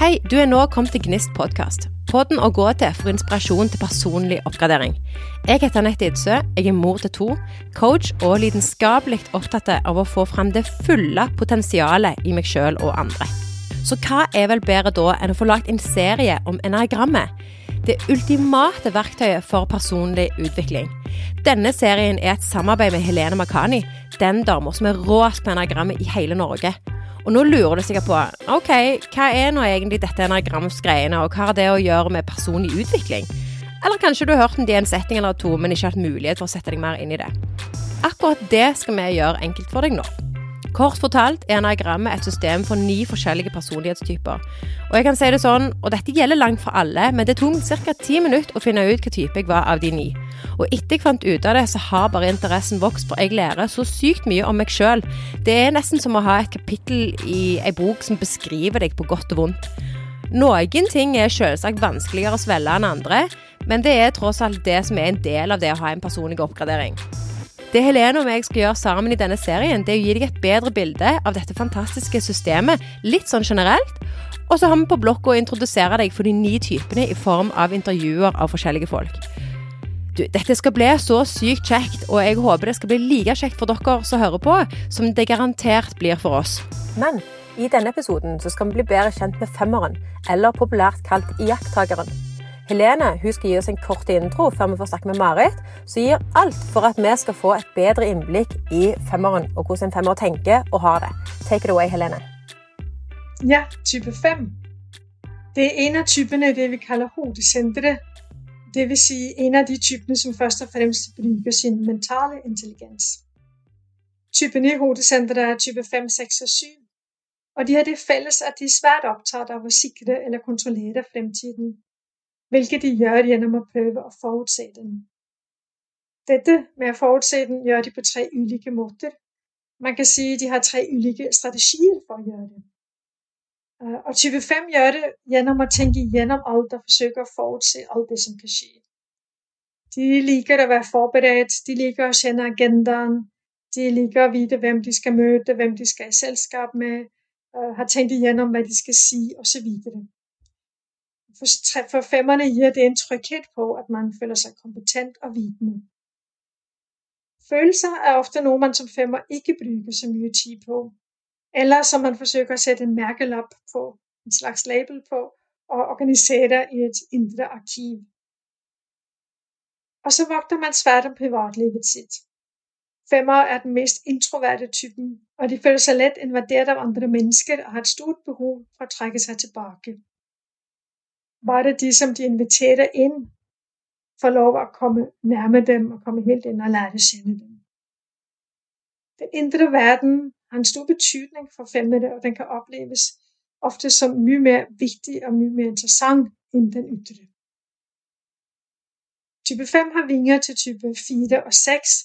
Hei, du er nå kommet til Gnist podkast. Podden å gå til for inspirasjon til personlig oppgradering. Jeg heter Anette Idsø, jeg er mor til to, coach og lidenskapelig opptatt av å få fram det fulle potensialet i meg sjøl og andre. Så hva er vel bedre da enn å få lagd en serie om enagrammet? Det ultimate verktøyet for personlig utvikling. Denne serien er et samarbeid med Helene Makani, den dama som er råest på enagrammet i hele Norge. Og nå lurer du sikkert på ok, hva er nå egentlig dette enagramsgreiene, og hva har det å gjøre med personlig utvikling? Eller kanskje du har hørt om det i en setting eller to, men ikke hatt mulighet for å sette deg mer inn i det. Akkurat det skal vi gjøre enkelt for deg nå. Kort fortalt er enagrammet et system for ni forskjellige personlighetstyper. Og jeg kan si det sånn, og dette gjelder langt fra alle, men det tok ca. ti minutter å finne ut hva type jeg var av de ni. Og etter jeg fant ut av det, så har bare interessen vokst, for jeg lærer så sykt mye om meg sjøl. Det er nesten som å ha et kapittel i ei bok som beskriver deg på godt og vondt. Noen ting er selvsagt vanskeligere å svelge enn andre, men det er tross alt det som er en del av det å ha en personlig oppgradering. Det Helene og jeg skal gjøre sammen i denne serien, det er å gi deg et bedre bilde av dette fantastiske systemet, litt sånn generelt. Og så har vi på blokka å introdusere deg for de ni typene i form av intervjuer av forskjellige folk. Du, dette skal bli så sykt kjekt, og jeg håper det skal bli like kjekt for dere som hører på, som det garantert blir for oss. Men i denne episoden så skal vi bli bedre kjent med femmeren, eller populært kalt iakttageren. Helene hun skal gi oss en kort intro før vi får snakke med Marit, som gir alt for at vi skal få et bedre innblikk i femmeren og hvordan en femmer tenker og har det. Take it away, Helene. Ja, type 5. Det er en av typene det vi kaller hodesentre. Det vil si en av de typene som først og fremst bruker sin mentale intelligens. Typen i hodesenteret er type 5, 6 og 7. Og de har det felles at de er svært opptatt av å sikre eller kontrollere fremtiden hvilket de gjør gjennom å prøve å forutse den. Dette med å forutse den gjør de på tre ulike måter. Man kan si de har tre ulike strategier for å gjøre det. Øh, og type 5 gjør det gjennom å tenke igjennom alt og forsøke å forutse alt det som kan skje. De liker å være forberedt, de liker å kjenne agendaen, de liker å vite hvem de skal møte, hvem de skal i selskap med, øh, har tenkt igjennom hva de skal si, osv. For femmerne gir det en tryghed på at man føler seg kompetent og vidende. Følelser er ofte noe man som femmer ikke bruker så mye tid på, eller som man forsøker å sætte en mærkelap på, en slags label på, og organisere i et indre arkiv. Og så vogter man svært om privatlivet sitt. Femmer er den mest introverte typen, og de føler seg lett invadert av andre mennesker og har et stort behov for å trekke seg tilbake bare de som de inviterer inn, får lov å komme nærme dem og komme helt inn og lære å kjenne dem. Den indre verden har en stor betydning for femmede, og den kan oppleves ofte som mye mer viktig og mye mer interessant enn den ytre. Type 5 har vinger til type 4 og 6.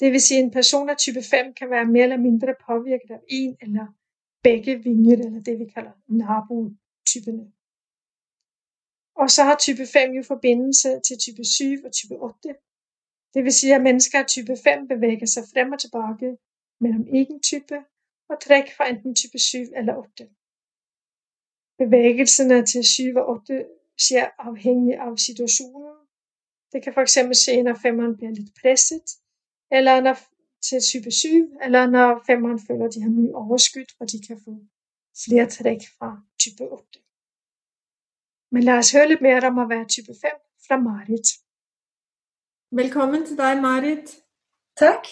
Det vil si en person av type 5 kan være mer eller mindre påvirket av én eller begge vinger, eller det vi kaller nabotypene. Og så har type 5 jo forbindelse til type 7 og type 8. Det vil si at mennesker av type 5 beveger seg frem og tilbake mellom egen type og trekk fra enten type 7 eller 8. Bevegelsene til 7 og 8 skjer avhengig av situasjonen. Det kan f.eks. skje når femmeren blir litt presset, eller når, til type 7, eller når femmeren føler de har mye overskudd og de kan få flere trekk fra type 8. Men la oss høre litt mer om å være type 5 fra Marit. Velkommen til deg, Marit. Takk.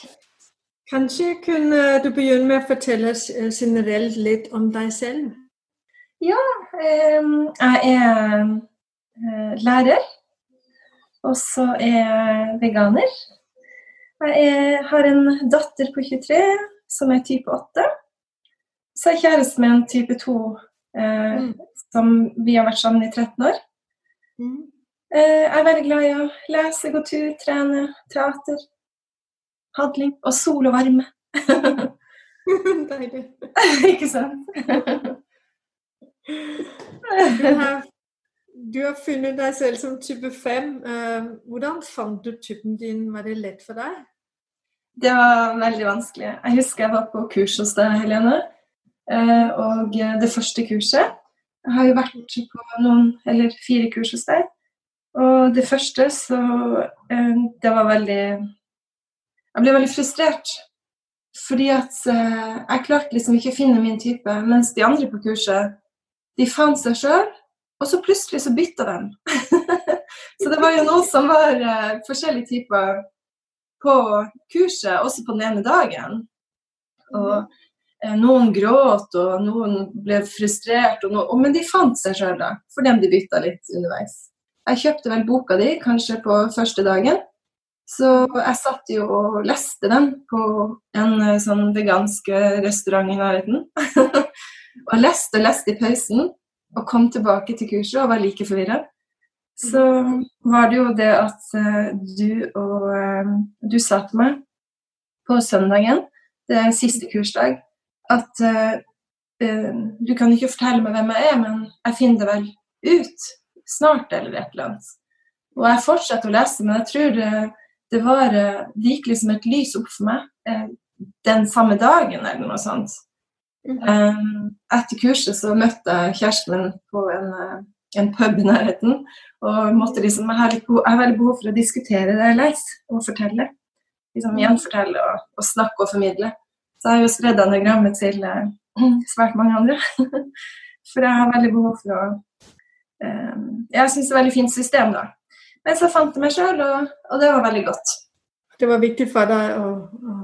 Kanskje kunne du begynne med å fortelle oss eh, generelt litt om deg selv? Ja, jeg er eh, lærer. Og så er jeg veganer. Jeg har en datter på 23 som er type 8. Så er jeg kjæreste med en type 2 Eh, mm. Som vi har vært sammen i 13 år. Mm. Eh, jeg er veldig glad i å lese, gå tur, trene, teater, padling og sol og varme. Deilig. Ikke sant? du, har, du har funnet deg selv som type 5. Eh, hvordan fant du typen din? Var det lett for deg? Det var veldig vanskelig. Jeg husker jeg var på kurs hos deg, Helene. Eh, og det første kurset Jeg har jo vært på noen, eller fire kurs hos deg. Og det første så eh, Det var veldig Jeg ble veldig frustrert. Fordi at eh, jeg klarte liksom ikke å finne min type, mens de andre på kurset, de fant seg sjøl, og så plutselig så bytta de. så det var jo noen som var eh, forskjellige typer på kurset, også på den ene dagen. Og eh, noen gråt, og noen ble frustrert, og noen, men de fant seg sjøl, da, fordi de bytta litt underveis. Jeg kjøpte vel boka di kanskje på første dagen. Så jeg satt jo og leste den på en eh, sånn vegansk eh, restaurant i nærheten. og leste og leste i pausen, og kom tilbake til kurset og var like forvirra. Så var det jo det at du og du sa til meg på søndagen, det er siste kursdag, at uh, du kan ikke fortelle meg hvem jeg er, men jeg finner det vel ut snart, eller et eller annet. Og jeg fortsetter å lese, men jeg tror det det, var, eh, gikk liksom et lys opp for meg eh, den samme dagen, eller noe sånt. Um, etter kurset så møtte jeg kjæresten min på en, en pub i nærheten. Og måtte liksom, jeg har, behov, jeg har veldig behov for å diskutere det jeg leser, og fortelle. Liksom Gjenfortelle og, og snakke og formidle. Så jeg har jo spredd anagrammet til uh, svært mange andre. for jeg har veldig behov for å um, Jeg syns det er et veldig fint system, da. Men så fant jeg meg sjøl, og, og, det var veldig godt. Det var viktig for deg å, å,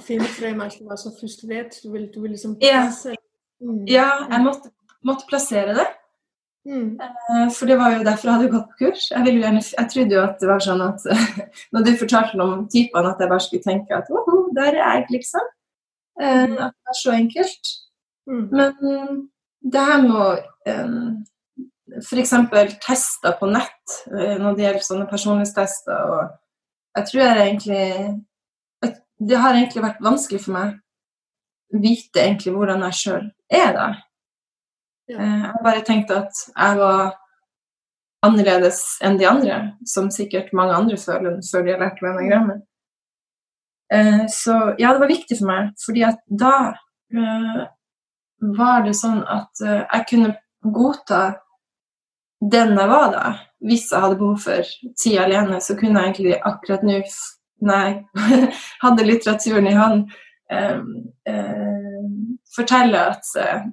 å finne frem at du var så frustrert? Du ville, du ville liksom plassere mm. Ja, jeg måtte, måtte plassere det. Mm. Eh, for det var jo derfor jeg hadde gått på kurs. Jeg, gjerne, jeg, trodde jo at det var sånn at når du fortalte om typene, at jeg bare skulle tenke at oho, der er jeg, liksom. Eh, mm. At det er så enkelt. Mm. Men det her med å f.eks. tester på nett eh, når det gjelder sånne personlighetstester. og jeg tror jeg egentlig Det har egentlig vært vanskelig for meg å vite egentlig hvordan jeg sjøl er der. Eh, jeg bare tenkte at jeg var annerledes enn de andre, som sikkert mange andre føler før de har lært venagrammet. enagrammet. så ja, det var viktig for meg, fordi at da var det sånn at jeg kunne godta den jeg var da. Hvis jeg hadde behov for tid alene, så kunne jeg egentlig akkurat nå, jeg hadde litteraturen i hånd, fortelle at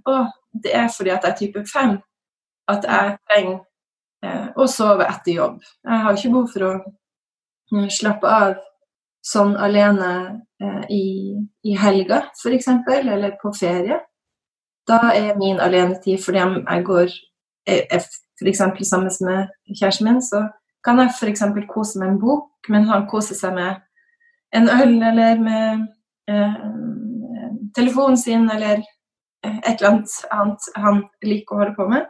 å, det er fordi at jeg er type 5 at jeg trenger eh, å sove etter jobb. Jeg har ikke behov for å uh, slappe av sånn alene i, i helga, f.eks., eller på ferie. Da er min alenetid fordi jeg går er f.eks. sammen med kjæresten min, så kan jeg f.eks. kose med en bok, men han koser seg med en øl eller med eh, telefonen sin eller eh, et eller annet annet han liker å holde på med.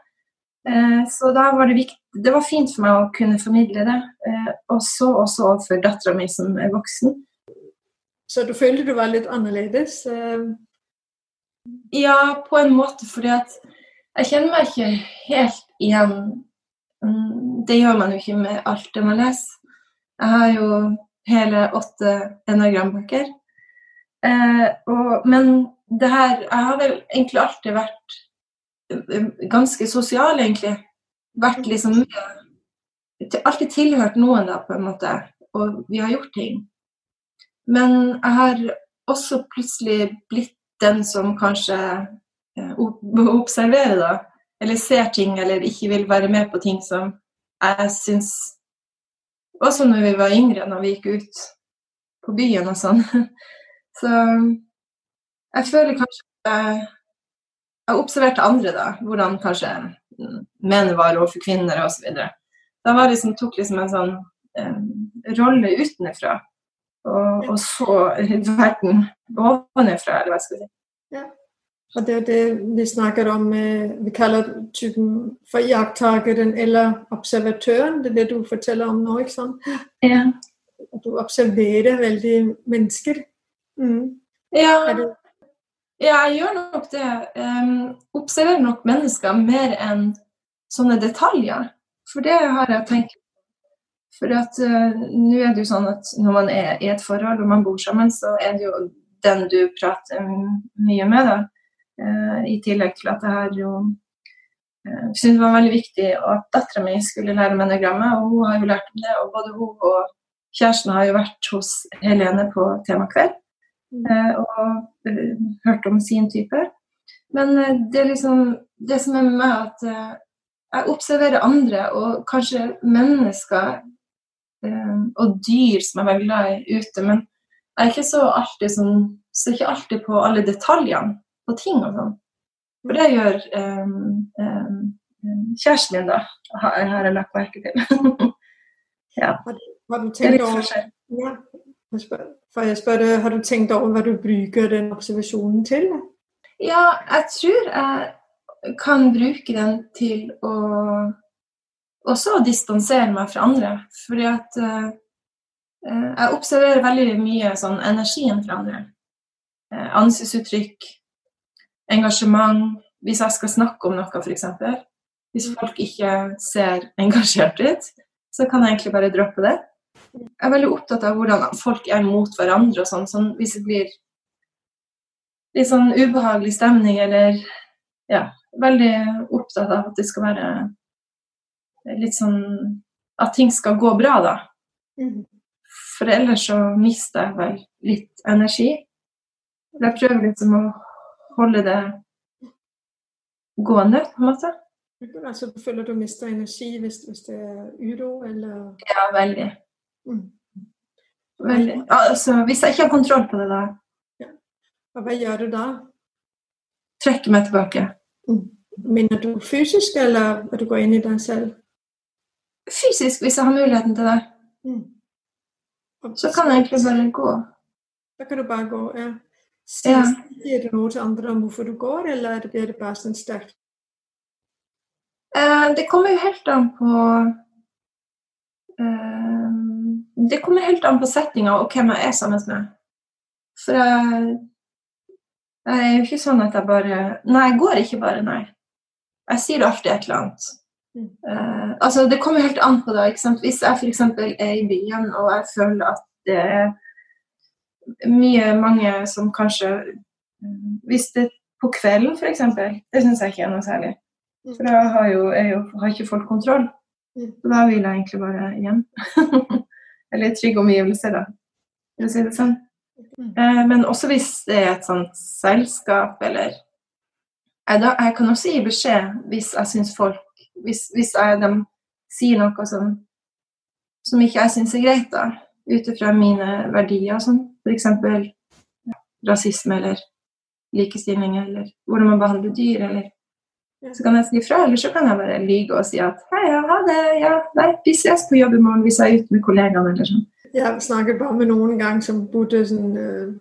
Eh, så da var det viktig Det var fint for meg å kunne formidle det. Eh, og så også overfor dattera mi som er voksen. Så du følte du var litt annerledes? Eh? Ja, på en måte fordi at jeg kjenner meg ikke helt igjen. Mm, det gjør man jo ikke med alt det man leser. Jeg har jo hele åtte enagrambøker. Eh, men det her Jeg har vel egentlig alltid vært eh, ganske sosial, egentlig. Vært liksom Alltid tilhørt noen, da, på en måte. Og vi har gjort ting. Men jeg har også plutselig blitt den som kanskje observerer, da. Eller ser ting, eller ikke vil være med på ting som jeg syns Også når vi var yngre, når vi gikk ut på byen og sånn. Så jeg føler kanskje jeg, jeg observerte andre, da. Hvordan kanskje menn var overfor kvinner osv. Da var liksom, tok liksom en sånn um, rolle utenfra. Og, og så verden ovenfra, eller hva skal jeg si. Ja. Og det er det, vi snakker om, vi kaller typen for iakttakeren eller observatøren. Det er det du forteller om nå, ikke sant? Ja. Du observerer veldig mennesker. Mm. Ja. ja, jeg gjør nok det. Um, observerer nok mennesker mer enn sånne detaljer. For det har jeg tenkt For at uh, nå er det jo sånn at når man er i et forhold og man bor sammen, så er det jo den du prater mye med, da. Uh, I tillegg til at jeg har jo uh, syntes det var veldig viktig at dattera mi skulle lære om og hun har jo lært om det. Og både hun og kjæresten har jo vært hos Helene på Temakveld og eh, hørt om sin type. Men eh, det er liksom det som er med meg, at eh, jeg observerer andre, og kanskje mennesker eh, og dyr som jeg er veldig glad i ute, men jeg er ikke så alltid sånn ser ikke alltid på alle detaljene på ting og sånn. For det gjør um, um, kjæresten min, da, har, jeg lagt merke til. ja. Har du litt forskjell. ja, for jeg spør, har du tenkt over hva du bruker den observasjonen til? Ja, jeg tror jeg kan bruke den til å også å distansere meg fra andre. Fordi at uh, jeg observerer veldig mye sånn energien fra andre. Uh, ansiktsuttrykk, engasjement. Hvis jeg skal snakke om noe, f.eks. Hvis folk ikke ser engasjert ut, så kan jeg egentlig bare droppe det. Jeg er veldig opptatt av hvordan folk er mot hverandre og sånn. sånn hvis det blir litt sånn ubehagelig stemning eller Ja, veldig opptatt av at det skal være litt sånn At ting skal gå bra, da. Mm. For ellers så mister jeg vel litt energi. Jeg prøver liksom å holde det gående, på en måte. Altså, føler du mister energi hvis, hvis det er uro, eller Ja, veldig. Mm. veldig. Altså, hvis jeg ikke har kontroll på det, da ja. hva gjør du da? Trekker meg tilbake. Mm. Mener du fysisk, eller at du går inn i deg selv? Fysisk, hvis jeg har muligheten til det. Mm. Så kan jeg egentlig bare gå. Da kan du bare gå, ja. Sier, ja. du noe til andre om hvorfor du går, eller blir det bare sånn sterkt? Eh, det kommer jo helt an på eh, Det kommer helt an på settinga og hvem jeg er sammen med. For jeg det er jo ikke sånn at jeg bare Nei, jeg går ikke bare, nei. Jeg sier alltid et eller annet. Mm. Uh, altså, det kommer helt an på det. ikke sant? Hvis jeg f.eks. er i byen og jeg føler at det er mye mange som kanskje Hvis det er på kvelden, f.eks., det syns jeg ikke er noe særlig. Mm. For da har, jo, jo, har ikke folk kontroll. Mm. Så da vil jeg egentlig bare hjem. Eller trygge omgivelser, da. For å si det sånn. Eh, men også hvis det er et sånt selskap eller jeg, da, jeg kan også gi beskjed hvis jeg syns folk Hvis, hvis jeg, de sier noe som, som ikke jeg syns er greit, da, ut ifra mine verdier og sånn, f.eks. Rasisme eller likestilling eller hvordan man behandler dyr, eller så kan jeg si ifra, eller så kan jeg bare lyge og si at hei, ja, ha det, ja, nei, vi ses på jobb i morgen hvis jeg er ute med kollegaene, eller sånn. Jeg snakket bare med noen gang som bodde sånn, uh,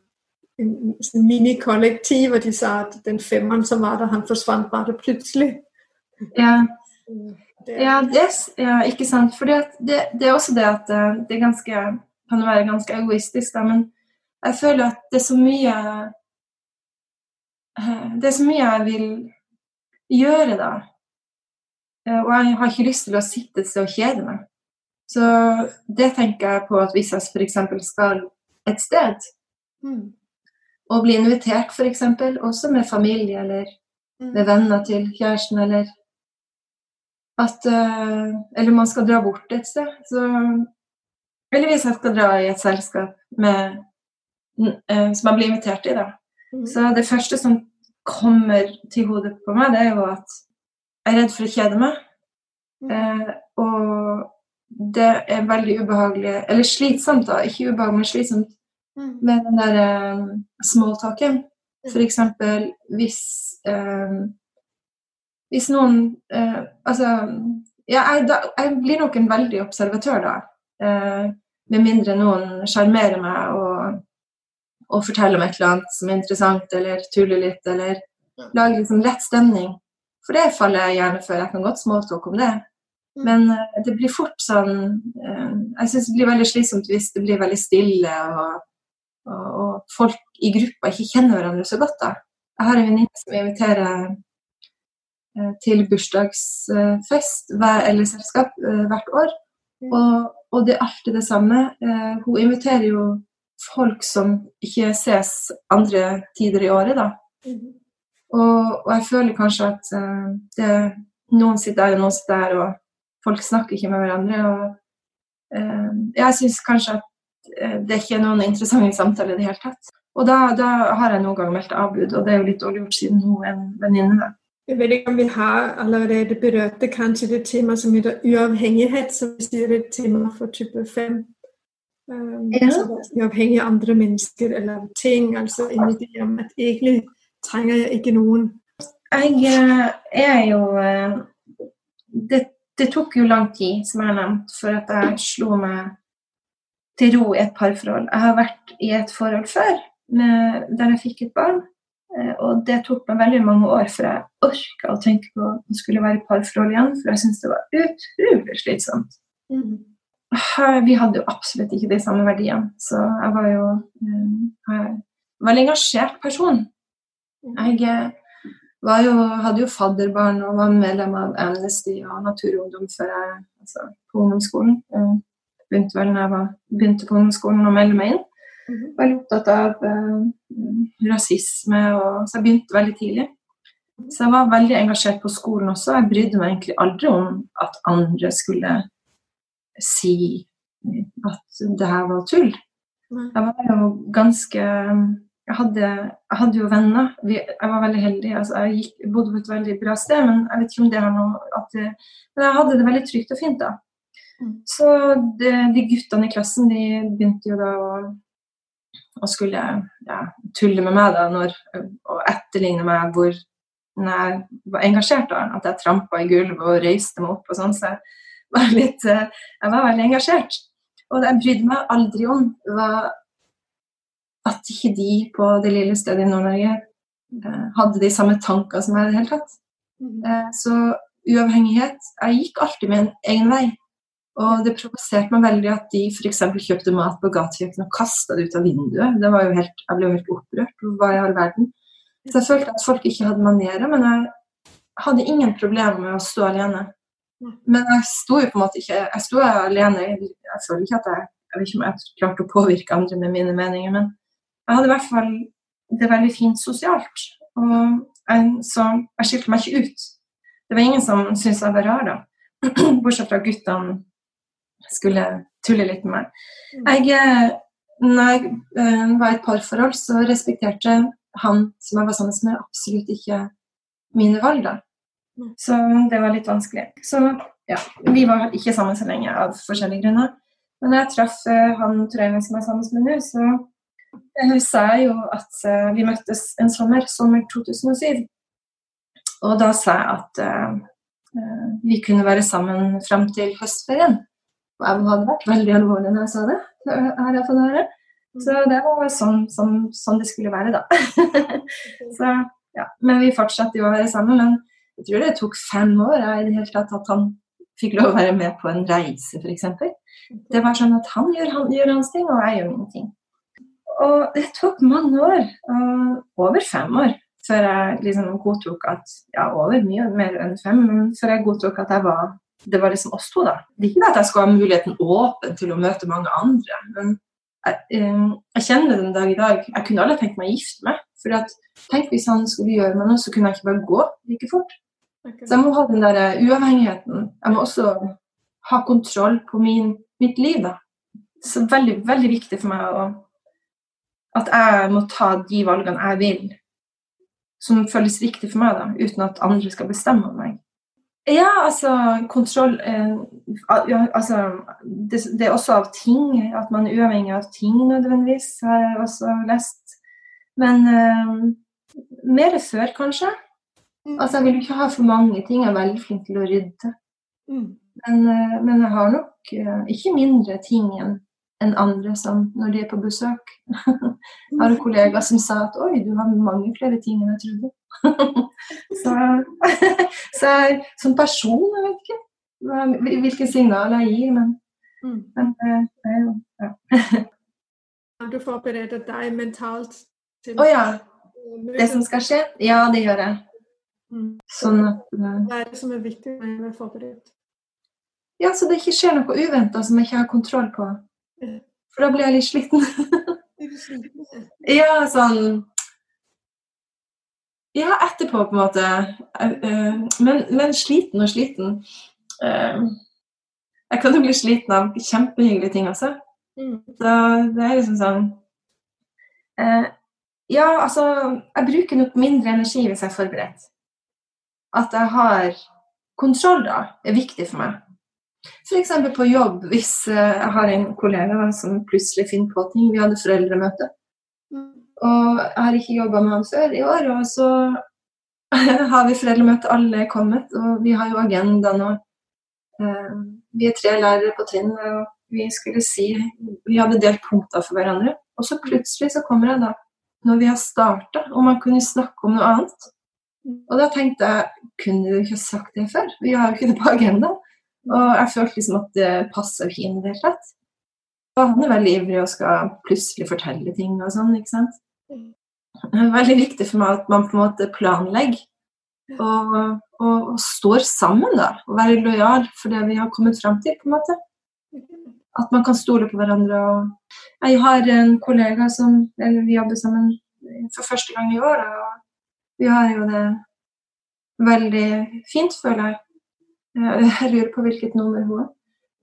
en minikollektiv, og de sa at den femmeren som var der, han forsvant bare plutselig. Ja. Ja, det, ja, ikke sant. For det, det, er også det at eh, det ganske, kan være ganske egoistisk, da, men jeg føler at det er så mye eh, Det er så mye jeg vil gjøre, da. Og jeg har ikke lyst til å sitte et sted og kjede meg. Så det tenker jeg på at hvis jeg f.eks. skal et sted, mm. og bli invitert f.eks., også med familie eller mm. med venner til kjæresten, eller at uh, Eller man skal dra bort et sted. Så, eller hvis jeg skal dra i et selskap med, uh, som jeg blir invitert i, da. Mm. Så det første som kommer til hodet på meg, det er jo at jeg er redd for å kjede meg. Eh, og det er veldig ubehagelig, eller slitsomt, da. Ikke ubehagelig, men slitsomt mm. med den der eh, smalltalken. For eksempel hvis eh, Hvis noen eh, Altså ja, jeg, da, jeg, blir nok en veldig observatør da. Uh, med mindre noen sjarmerer meg og, og, fortelle om et eller annet som er interessant, eller tuller litt, eller lager liksom lett stemning. For det faller jeg gjerne for. Jeg kan godt smalltalke om det. Mm. Men uh, det blir fort sånn uh, Jeg syns det blir veldig slitsomt hvis det blir veldig stille og, og, og, folk i gruppa ikke kjenner hverandre så godt. da. Jeg har en venninne som inviterer uh, til bursdagsfest eller selskap hvert år. Mm. Og, og, det er alltid det samme. hun inviterer jo folk som ikke ses andre tider i året, da. Mm. Og, og jeg føler kanskje at det noen sitter der og noen sitter der, og folk snakker ikke med hverandre. og uh, Jeg syns kanskje at eh, det ikke er noen interessante samtaler i det hele tatt. Og da, da har jeg noen gang meldt avbud, og det er jo litt dårlig gjort siden hun er en venninne. Jeg vet ikke om vi har allerede berørt kanskje det temaet som heter uavhengighet, som vi sier er et tema for type 5. Um, Ja. Uavhengig av andre mennesker eller ting. Altså en idé om at egentlig trenger jeg ikke noen. Jeg eh, er jo eh, det, det tok jo lang tid, som jeg har nevnt, for at jeg slo meg til ro i et parforhold. Jeg har vært i et forhold før med, der jeg fikk et barn. eh, Og det tok meg veldig mange år før jeg orka å tenke på å skulle være i parforhold igjen, for jeg syntes det var utrolig slitsomt. Her- Vi hadde jo absolutt ikke de samme verdiene, så jeg var jo jeg var en engasjert person. Jeg eh, var jo, hadde jo fadderbarn og var medlem av Amnesty og Naturungdom før jeg, altså, på ungdomsskolen. Jeg begynte vel når jeg var, begynte på ungdomsskolen å melde meg inn. Mhm. Veldig opptatt av eh, rasisme, og, så jeg begynte veldig tidlig. Så jeg var veldig engasjert på skolen også. Jeg brydde meg egentlig aldri om at andre skulle si at det her var tull. Jeg var jo ganske Jeg hadde, jeg hadde jo venner. Vi, jeg var veldig heldig. Altså, jeg gikk, bodde på et veldig bra sted, men jeg vet ikke om det har noe at det, Men jeg hadde det veldig trygt og fint da. Mm. Så det, de guttene i klassen de begynte jo da å, å skulle ja, tulle med meg da, når, og etterligne meg hvor når jeg var engasjert. da, At jeg trampa i gulvet og reiste meg opp og sånn. Så jeg var, litt, eh, jeg var veldig engasjert. Og jeg brydde meg aldri om, at ikke de på det lille stedet i Nord-Norge eh, hadde de samme tanker som jeg i det hele tatt. Eh, så uavhengighet Jeg gikk alltid en egen vei. Og det provoserte meg veldig at de f.eks. kjøpte mat på gatekjøkkenet og kasta det ut av vinduet. Det var jo helt, jeg ble jo helt opprørt. Hva i all verden? Så jeg følte at folk ikke hadde manerer, men jeg hadde ingen problemer med å stå alene. Men jeg sto jo på en måte ikke Jeg sto alene. Jeg føler ikke at jeg Jeg vet ikke om jeg klarte å påvirke andre med mine meninger, men jeg hadde i hvert fall det veldig fint sosialt. Og jeg, så jeg skilte meg ikke ut. Det var ingen som syntes jeg var rar, da. Bortsett fra guttene skulle tulle litt med meg. Jeg, eh, når jeg eh, var i et parforhold, så respekterte han som jeg var sammen med, absolutt ikke mine valg. da. Så det var litt vanskelig. Så ja, vi var ikke sammen så lenge av forskjellige grunner. Men da jeg traff eh, han Trøyven som er sammen med nå, så jeg sa jeg jo at eh, vi møttes en sommer, sommer 2007. Og da sa jeg at eh, eh, vi kunne være sammen fram til høstferien. Og jeg hadde vært veldig alvorlig når jeg sa det. Her jeg fått høre. Så det var sånn, sånn, sånn det skulle være, da. så, ja. Men vi fortsatte jo å være sammen. Men jeg tror det tok fem år i det hele tatt at han fikk lov å være med på en reise, f.eks. Det var sånn at han gjør, han gjør hans ting, og jeg gjør mine ting. Og det tok mange år, over fem år, før jeg liksom godtok at Ja, over mye mer enn fem, men før jeg godtok at jeg var det var liksom oss to, da. Det er ikke det at jeg skulle ha muligheten åpen til å møte mange andre, men jeg, eh, jeg kjenner den dag i dag. Jeg kunne aldri tenkt meg å gifte meg. For at, tenk hvis han skulle gjøre meg noe, så kunne jeg ikke bare gå like fort. Så jeg må ha den der eh, uavhengigheten. Jeg må også ha kontroll på min, mitt liv, da. Så veldig, veldig viktig for meg å, at jeg må ta de valgene jeg vil, som føles riktig for meg, da, uten at andre skal bestemme om meg. Ja, altså kontroll eh, altså, det, det er også av ting, at man er uavhengig av ting nødvendigvis, har jeg også lest. Men eh, mer før, kanskje. Altså, jeg vil ikke ha for mange ting. Jeg er veldig flink til å rydde. Mm. Men, eh, men jeg har nok eh, ikke mindre ting enn en andre som når de er på besøk. Jeg har en kollega som sa at oi, du har mange flere ting enn jeg trodde. så, så jeg, som person, jeg vet ikke hvilke signaler jeg gir, men, Mm. men eh, jo ja. Du forberedt deg mentalt til Å ja, det som skal skje? Ja, det gjør jeg. Sånn at eh, Hva er det som er viktig jeg er forberedt? Ja, så det ikke skjer noe uventa som jeg ikke har kontroll på. For da blir jeg litt sliten. Ja, sånn Ja, etterpå, på en måte. Men, men sliten og sliten. Jeg kan jo bli sliten av kjempehyggelige ting også. Mm. Så det er liksom sånn Ja, altså Jeg bruker nok mindre energi hvis jeg er forberedt. At jeg har kontroll, da, er viktig for meg. F.eks. på jobb, hvis jeg har en kollega som plutselig finner på ting. Vi hadde foreldremøte. Mm. Og jeg har ikke jobba med han før i år, og så har vi foreldremøte, alle er kommet, og vi har jo agenda nå. Eh, vi er tre lærere på trinnet, og vi skulle si Vi hadde delt punkter for hverandre. Og så plutselig så kommer jeg da, når vi har starta, og man kunne snakke om noe annet. Og da tenkte jeg kunne du ikke ha sagt det før? Vi har jo ikke det på agenda. Og jeg følte liksom at det passer ikke inn i det hele tatt. Og han er veldig ivrig og skal plutselig fortelle ting og sånn, ikke sant. Det er veldig viktig for meg at man på en måte planlegger og, og, og står sammen, da. Og være lojal for det vi har kommet fram til, på en måte. At man kan stole på hverandre. Og jeg har en kollega som vi jobber sammen for første gang i år. og vi har jo det veldig fint, føler jeg. Jeg lurer på hvilket nummer hun er.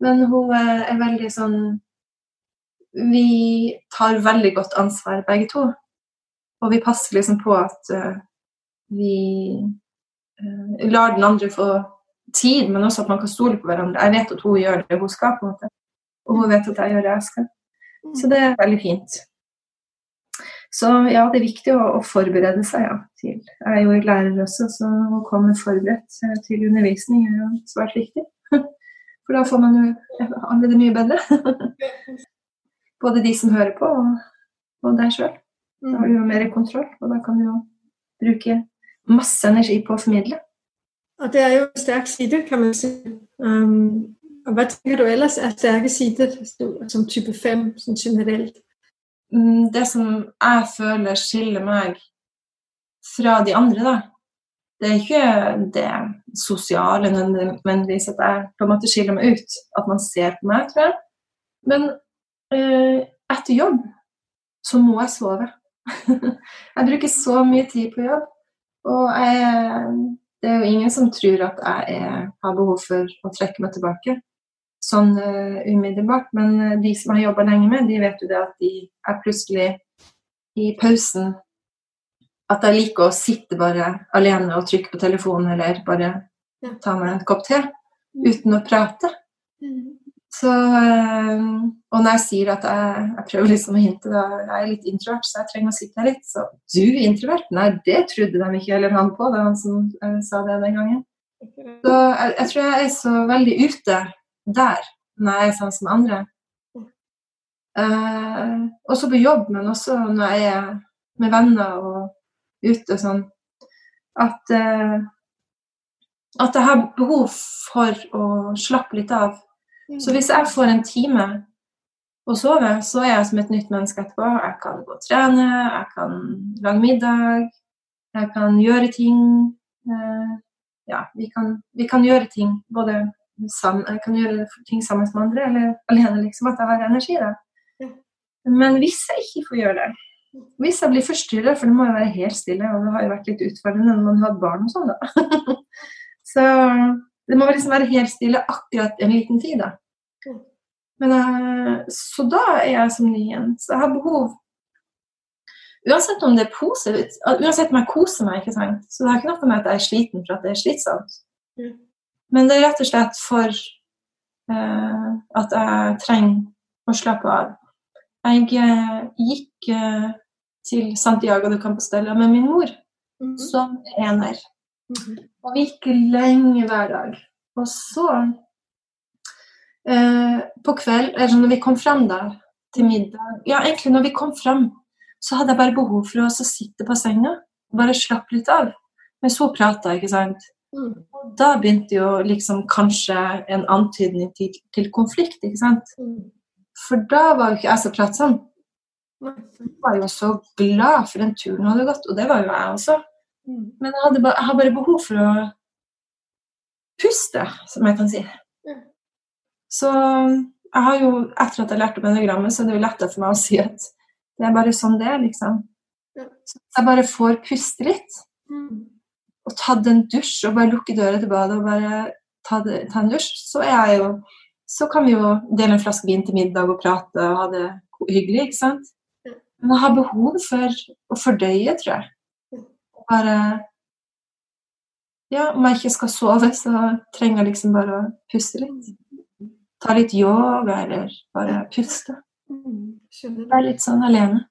Men hun er veldig sånn Vi tar veldig godt ansvar, begge to. Og vi passer liksom på at uh, vi uh, lar den andre få tid, men også at man kan stole på hverandre. Jeg vet at hun gjør det hun skal, på en måte. Og hun vet at jeg gjør det jeg skal. Så det er veldig fint. Så ja, det er viktig å, å forberede seg ja, til Jeg er jo lærer også, så å komme forberedt eh, til undervisning er jo svært viktig. For da får man jo alle mye bedre. Både de som hører på, og, og deg sjøl. Da har du jo mer kontroll, og da kan du jo bruke masse energi på å formidle. Og det er jo en sterk side, kan man si. Um, og hva tenker du ellers er sterke sider som type 5 sånn generelt? Mm, det som jeg føler skiller meg fra de andre, da, det er ikke det sosiale nødvendigvis at jeg på en måte skiller meg ut, at man ser på meg, tror jeg. Men eh, etter jobb så må jeg sove. jeg bruker så mye tid på jobb, og jeg, det er jo ingen som tror at jeg er, har behov for å trekke meg tilbake sånn uh, umiddelbart. Men uh, de som har jobba lenge med, de vet jo det at de er plutselig i pausen At jeg liker å sitte bare alene og trykke på telefonen eller bare ta meg en kopp te uten å prate. Mm. Så uh, Og når jeg sier at jeg, jeg prøver liksom å hinte da, jeg er litt introvert, så jeg trenger å sitte her litt. Så du er introvert? Nei, det trodde de ikke heller han på, det var han som sa det den gangen. Så jeg, jeg tror jeg er så veldig ute der når jeg er sammen med andre. Uh, også på jobb, men også når jeg er med venner og ute og sånn. At, uh, at jeg har behov for å slappe litt av. Så hvis jeg får en time å sove, så er jeg som et nytt menneske etterpå. Jeg kan gå og trene, jeg kan lage middag, jeg kan gjøre ting. Uh, ja, vi kan, vi kan gjøre ting både jeg kan gjøre ting sammen med andre, eller alene, liksom, at jeg har energi. da. Men hvis jeg ikke får gjøre det, hvis jeg blir forstyrra, for det må jo være helt stille, og det har jo vært litt utfordrende når man har barn og sånn, da. så det må liksom være helt stille akkurat en liten tid, da. Men, eh, så da er jeg som ny igjen. Så jeg har behov Uansett om det er positivt, uansett om jeg koser meg, ikke sant? så det har ikke noe med at jeg er sliten for at det er slitsomt. Men det er rett og slett for uh, at jeg trenger å slappe av. Jeg uh, gikk uh, til Santiago de Compostela med min mor mm -hmm. som ener. Mm -hmm. Og vi gikk lenge hver dag. Og så, på kveld, eller når vi kom fram da, til middag Ja, egentlig når vi kom fram, så hadde jeg bare behov for å sitte på senga og bare slappe litt av. Mens hun prata, ikke sant. Mm. Da begynte jo liksom kanskje en antydning til, til konflikt, ikke sant. Mm. For da var jo ikke jeg så pratsom. Jeg var jo så glad for den turen hadde gått, og det var jo jeg også. Mm. Men jeg, hadde, jeg har bare behov for å puste, som jeg kan si. Så jeg har jo, etter at jeg lærte om enagrammet, så er det jo lettere for meg å si at det er bare sånn det er, liksom. Så jeg bare får puste litt. Mm. Og tatt en dusj og bare lukke døra til badet og bare ta, det, ta en dusj, så jo Så kan vi jo dele en flaske vin til middag og prate og ha det hyggelig, ikke sant? Men jeg har behov for å fordøye, tror jeg. Bare Ja, om jeg ikke skal sove, så trenger jeg liksom bare å puste litt. Ta litt yoga, eller bare puste. Mm. Være litt sånn alene.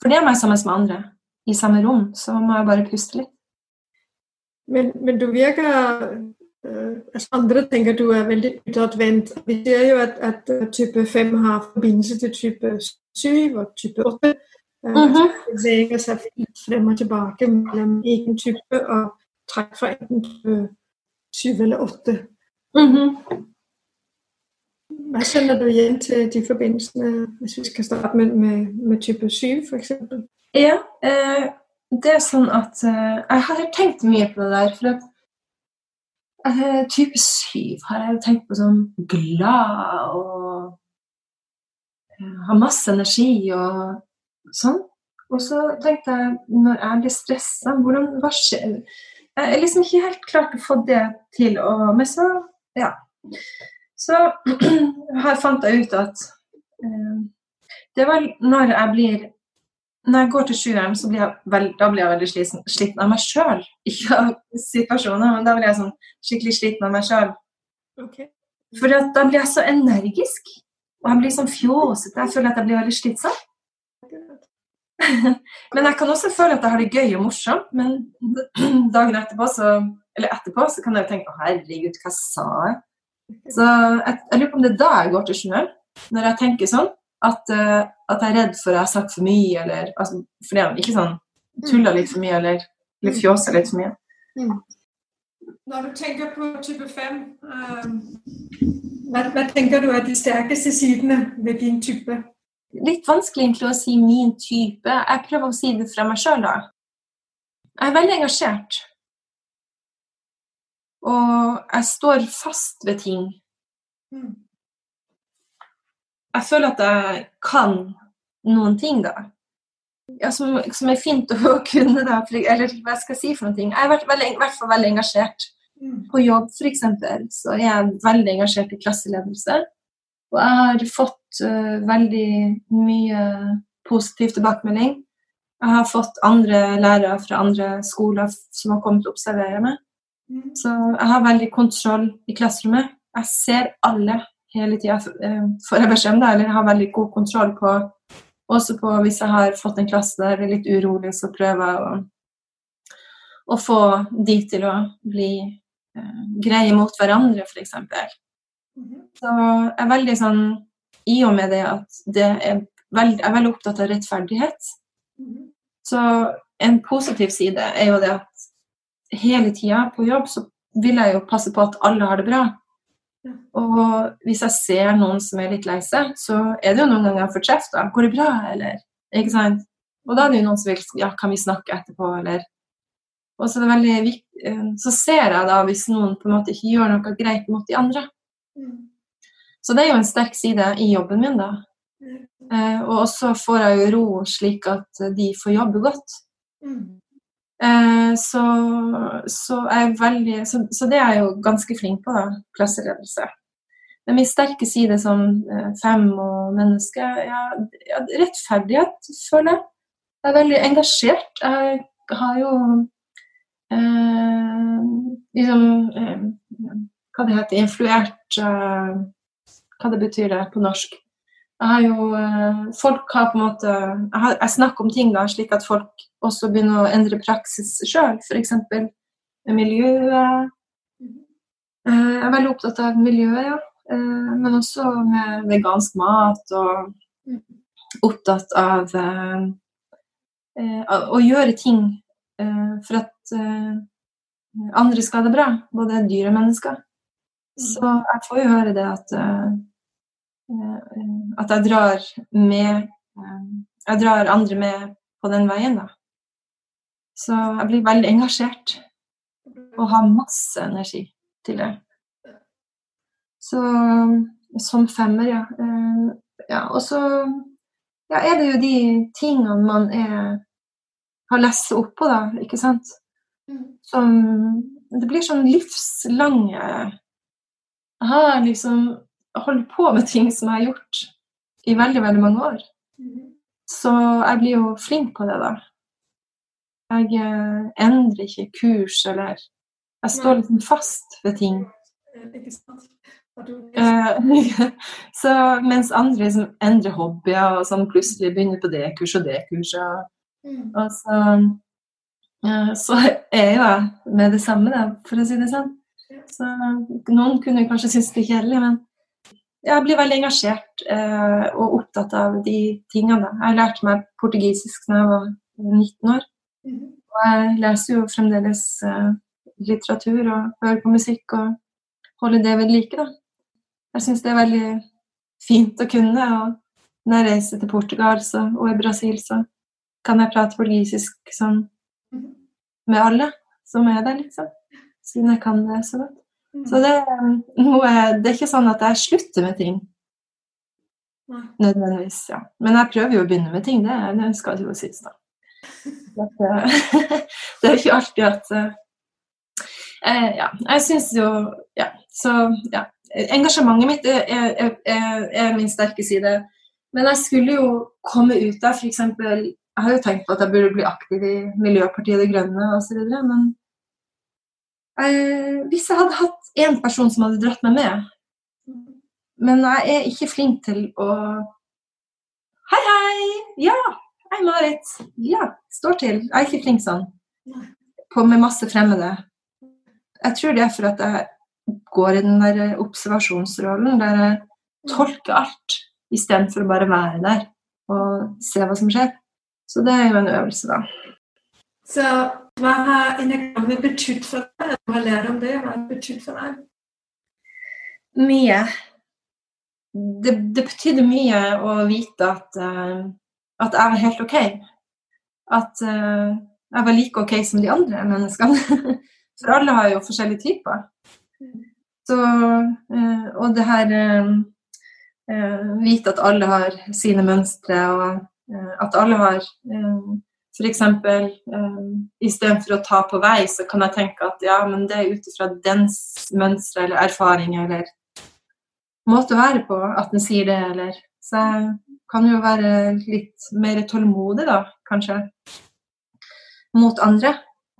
For det er meg sammen med andre. I samme rom, så må jeg bare puste litt. Men, men du virker øh, altså Andre tenker du er veldig utadvendt. Vi ser jo at, at øh, type 5 har forbindelse til type 7 og type 8. Øh, Mhm. Beveger seg frem og tilbake mellom egen type og trekk fra enten type 7 eller 8. Hva kjenner du igjen til de forbindelsene, hvis vi skal starte med, med, med type 7 f.eks.? Ja, eh, det er sånn at eh, Jeg har tenkt mye på det der. For at eh, type syv har jeg jo tenkt på som glad og eh, har masse energi og sånn. Og så tenkte jeg, når jeg blir stressa, hvordan hva skjer? Jeg er liksom ikke helt klart å få det til. Og, men så, ja. Så her fant jeg ut at eh, det var når jeg blir når jeg går til sjueren, så blir jeg vel, da blir jeg veldig sliten, sliten av meg sjøl. Ikke av situasjoner, men da blir jeg sånn skikkelig sliten av meg sjøl. Okay. For da blir jeg så energisk. Og jeg blir sånn fjåsete. Jeg føler at jeg blir veldig slitsom. Men jeg kan også føle at jeg har det gøy og morsomt. Men dagen etterpå, så, eller etterpå, så kan jeg jo tenke å herregud, hva sa jeg? Så jeg, jeg lurer på om det er da jeg går til sjueren, Når jeg tenker sånn. At, uh, at jeg er redd for at jeg har sagt for mye, eller altså, for det, ikke sånn tulla litt for mye, eller, eller fjåsa litt for mye. Når du tenker på type 5, øh, hva, hva tenker du er de sterkeste sidene ved din type? Litt vanskelig egentlig å si min type. Jeg prøver å si det fra meg sjøl, da. Jeg er veldig engasjert. Og jeg står fast ved ting. Mm. Jeg føler at jeg kan noen ting, da. Ja, som, som er fint å kunne, da. Eller hva skal jeg si for noen ting. Jeg har vært veldig, i hvert fall veldig engasjert. Mm. På jobb f.eks. så er jeg veldig engasjert i klasseledelse. Og jeg har fått uh, veldig mye positiv tilbakemelding. Jeg har fått andre lærere fra andre skoler som har kommet og observere meg. Mm. Så jeg har veldig kontroll i klasserommet. Jeg ser alle hele tida, får jeg beskjed om det. Eller har veldig god kontroll på også på hvis jeg har fått en klasse der det er litt urolig, så prøver jeg å, å få de til å bli eh, greie mot hverandre, f.eks. Mhm. Så jeg er veldig sånn I og med det at det er veld, jeg er veldig opptatt av rettferdighet. Mhm. Så en positiv side er jo det at hele tida på jobb så vil jeg jo passe på at alle har det bra. Og hvis jeg ser noen som er litt lei seg, så er det jo noen ganger jeg får kjeft. Går det bra, eller? Ikke sant? Og da er det jo noen som vil ja, kan vi snakke etterpå, eller Og så er det veldig viktig Så ser jeg da hvis noen på en måte ikke gjør noe greit mot de andre. Mm. Så det er jo en sterk side i jobben min, da. Eh, og så får jeg jo ro slik at de får jobbe godt. Mm. Eh, så, så, veldig, så, så det er jeg jo ganske flink på, da. Klasseledelse. Men min sterke side som eh, fem og menneske, ja, ja, rettferdighet, føler jeg. Jeg er veldig engasjert. Jeg har jo eh, liksom eh, Hva det heter Influert eh, Hva det betyr det på norsk? Jeg har jo eh, Folk har på en måte Jeg, har, jeg snakker om ting da, slik at folk også begynner å endre praksis sjøl, f.eks. med miljøet. Eh, Jeg er veldig opptatt av miljøet, ja. Eh, Men også med vegansk mat og opptatt av å gjøre ting for at andre skal ha det bra, både dyr og mennesker. Så jeg får jo høre det at at jeg drar med eh, Jeg drar andre med på den veien, da. Så jeg blir veldig engasjert og har masse energi til det. Så som femmer, ja. Eh, ja og så ja, er det jo de tingene man er har lest seg på da, ikke sant. Som Det blir sånn livslange Jeg har liksom holdt på med ting som jeg har gjort i veldig, veldig mange år. Så jeg blir jo flink på det, da. Jeg eh, endrer ikke kurs, eller Jeg står liksom fast ved ting. Ikke sant? Eh, så mens andre liksom endrer hobbyer og sånn plutselig begynner på det kurset og det kurset. Mm. Og så, eh, så er jo jeg med det samme, da, for å si det sånn. Så noen kunne kanskje synes det er kjedelig, men jeg blir veldig engasjert eh, og opptatt av de tingene. Jeg Jeg lærte meg portugisisk da jeg var 19 år. Og jeg leser jo fremdeles eh, litteratur og hører på musikk og holder det ved like. da. Jeg syns det er veldig fint å kunne. og Når jeg reiser til Portugal så, og i Brasil, så kan jeg prate portugisisk sånn Mhm. med alle som er der, liksom. Siden jeg kan det så godt. Mm. Så det, er noe, det er ikke sånn at jeg slutter med ting nødvendigvis. ja. Men jeg prøver jo å begynne med ting, det, det skal jo sies, da. Det er ikke alltid at eh, eh, Ja, jeg syns jo Ja, så ja. Engasjementet mitt er, er, er, er min sterke side. Men jeg skulle jo komme ut der, f.eks. Jeg har jo tenkt på at jeg burde bli aktiv i Miljøpartiet De Grønne osv., men eh, hvis jeg hadde hatt én person som hadde dratt meg med men jeg er ikke flink til å Hei, hei! Ja, hei, Marit. Ja, står til. Jeg er ikke flink sånn. På med masse fremmede. Jeg tror det er for at jeg går i den der observasjonsrollen der jeg tolker alt istedenfor å bare være der og se hva som skjer. Så det er jo en øvelse, da. Så hva har enagrammet betydd for deg? Du har lært om det. Hva har det betydd for deg? Mye. Det, det betydde mye å vite at, uh, at jeg var helt OK. At uh, jeg var like OK som de andre menneskene. For alle har jo forskjellige typer. Så, uh, og det her Vite at alle har sine mønstre, og at alle har F.eks. Eh, istedenfor å ta på vei, så kan jeg tenke at ja, men det er ut ifra dens mønstre eller erfaring eller måte å være på at den sier det, eller Så jeg kan jo være litt mer tålmodig, da, kanskje, mot andre.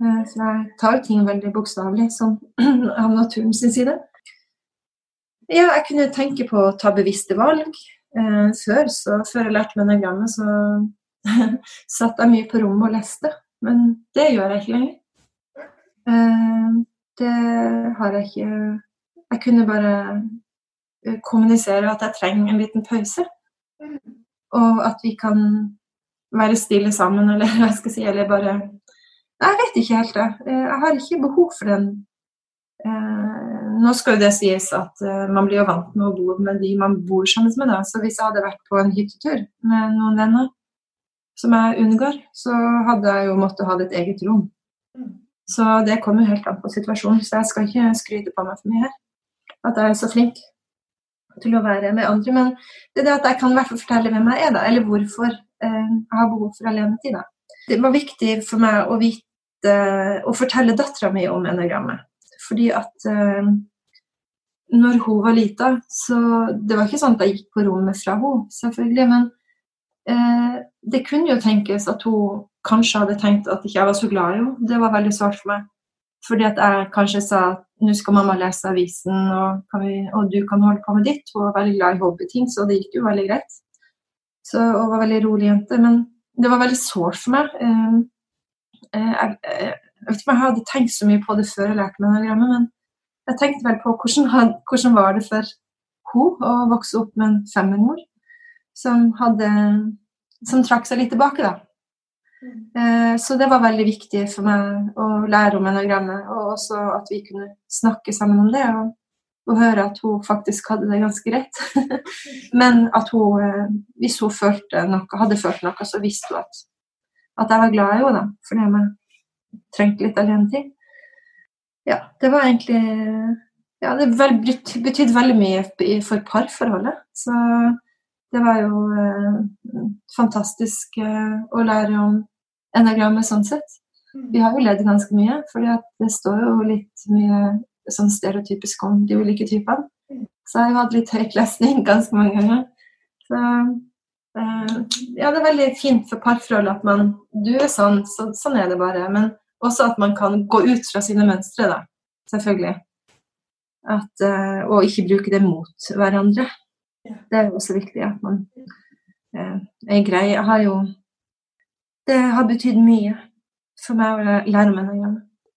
Eh, For jeg tar ting veldig bokstavelig, sånn av naturen sin side. Ja, jeg kunne tenke på å ta bevisste valg. Eh, før, så, før jeg lærte meg enagrammet, så satt jeg mye på rommet og leste. Men det gjør jeg ikke lenger. Eh, det har jeg ikke Jeg kunne bare eh, kommunisere at jeg trenger en liten pause. Og at vi kan være stille sammen, eller hva jeg skal si, eller bare Jeg vet ikke helt det. Eh, Jeg har ikke behov for den Nå skal jo det sies at man blir jo vant med å bo med de man bor sammen med. Da. Så hvis jeg hadde vært på en hyttetur med noen venner som jeg unngår, så hadde jeg jo måttet ha et eget rom. Så det kommer helt an på situasjonen. Så jeg skal ikke skryte på meg for mye her. At jeg er så flink til å være med andre. Men det er det at jeg kan i hvert fall fortelle hvem jeg er, da. Eller hvorfor eh, jeg har behov for alenetid. da. Det var viktig for meg å vite å fortelle dattera mi om enagrammet. Fordi at eh, når hun var lita, så Det var ikke sånn at jeg gikk på rommet fra henne, selvfølgelig. Men det kunne jo tenkes at hun kanskje hadde tenkt at ikke jeg var så glad i henne. Det var veldig sårt for meg. Fordi at jeg kanskje sa at nå skal mamma lese avisen, og, vi, og du kan holde på med ditt. Hun var veldig glad i hobbyting, så det gikk jo veldig greit. Så hun var veldig rolig jente. Men det var veldig sårt for meg. Eh, eh, Jeg, jeg, vet ikke om jeg hadde tenkt så mye på det før jeg lærte meg enagrammet, men jeg tenkte vel på hvordan, hvordan var det for hun å vokse opp med en femmermor som, hadde, som trakk seg litt tilbake, da. Eh, Så det var veldig viktig for meg å lære om enagrammet, og også at vi kunne snakke sammen om det. Og, og høre at hun faktisk hadde det ganske greit. Men at hun, eh, hvis hun følte noe, hadde følt noe, så visste hun at, at jeg var glad i henne, da. Fordi jeg trengte litt alenetid. Ja, det var egentlig Ja, det betydde veldig mye for parforholdet. Så det var jo eh, fantastisk eh, å lære om enagrammet sånn sett. Vi har jo ledd ganske mye, for det står jo litt mye sånn stereotypisk om de ulike typene. Så jeg har hatt litt høytlesning ganske mange ganger. Så eh, ja, det er veldig fint for parforhold at man Du er sånn, så, sånn er det bare. Men også at man kan gå ut fra sine mønstre, da. Selvfølgelig. At, eh, og ikke bruke det mot hverandre. Det er jo også viktig at man eh, er grei. Jeg har jo Det har betydd mye for meg å lære meg noe.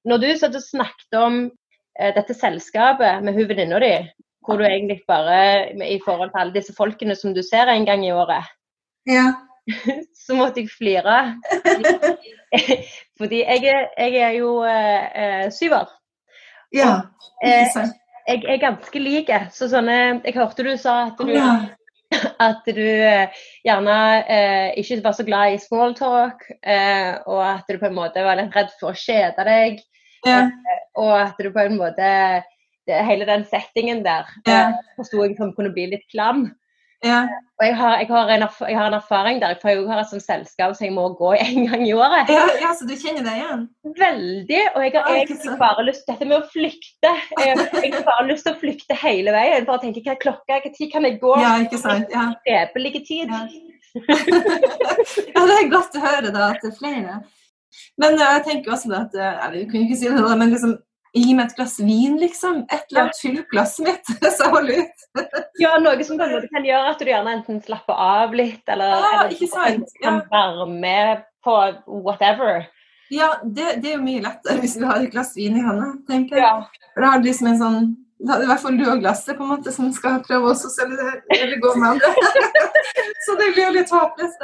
Når du satt og snakket om eh, dette selskapet med hun venninna di, hvor du egentlig bare i forhold til alle disse folkene som du ser en gang i året, ja. så måtte jeg flire. Fordi jeg er, jeg er jo eh, eh syver. Ja, ikke sant. Jeg er ganske lik. Så sånne Jeg hørte du sa at du, at du eh, gjerne eh, ikke var så glad i smalltalk, eh, og at du på en måte var litt redd for å kjede deg. Ja. Eh, og at du på en måte det, Hele den settingen der ja. forsto jeg som kunne bli litt klam. Ja. Og jeg har, jeg, har en, jeg har, en, erfaring der, for jeg har et sånt selskap som jeg må gå en gang i året. Ja, ja, Så du kjenner deg igjen? Veldig. Og jeg har egentlig bare lyst Dette med å flykte Jeg har bare lyst til å flykte hele veien. Bare tenke hva er klokka, hva tid kan jeg gå? Ja, ikke sant? Ja. Skapelig tid. Ja. ja, det er godt å høre da, at det er flere. Men jeg tenker også at Jeg kunne ikke si det, men liksom Gi meg et glass vin, liksom. Et eller annet. Fyll opp glasset mitt, så hold ut. ja, noe som kan, kan gjøre at du gjerne enten slapper av litt, eller, ja, eller kan, kan være med på whatever. Ja, det, det, er jo mye lettere hvis du har et glass vin i hånda, tenker jeg. For da har du liksom en sånn da er det i hvert fall du og glasset på en måte som skal prøve å sosialisere eller gå med andre. så det blir jo litt håpløst.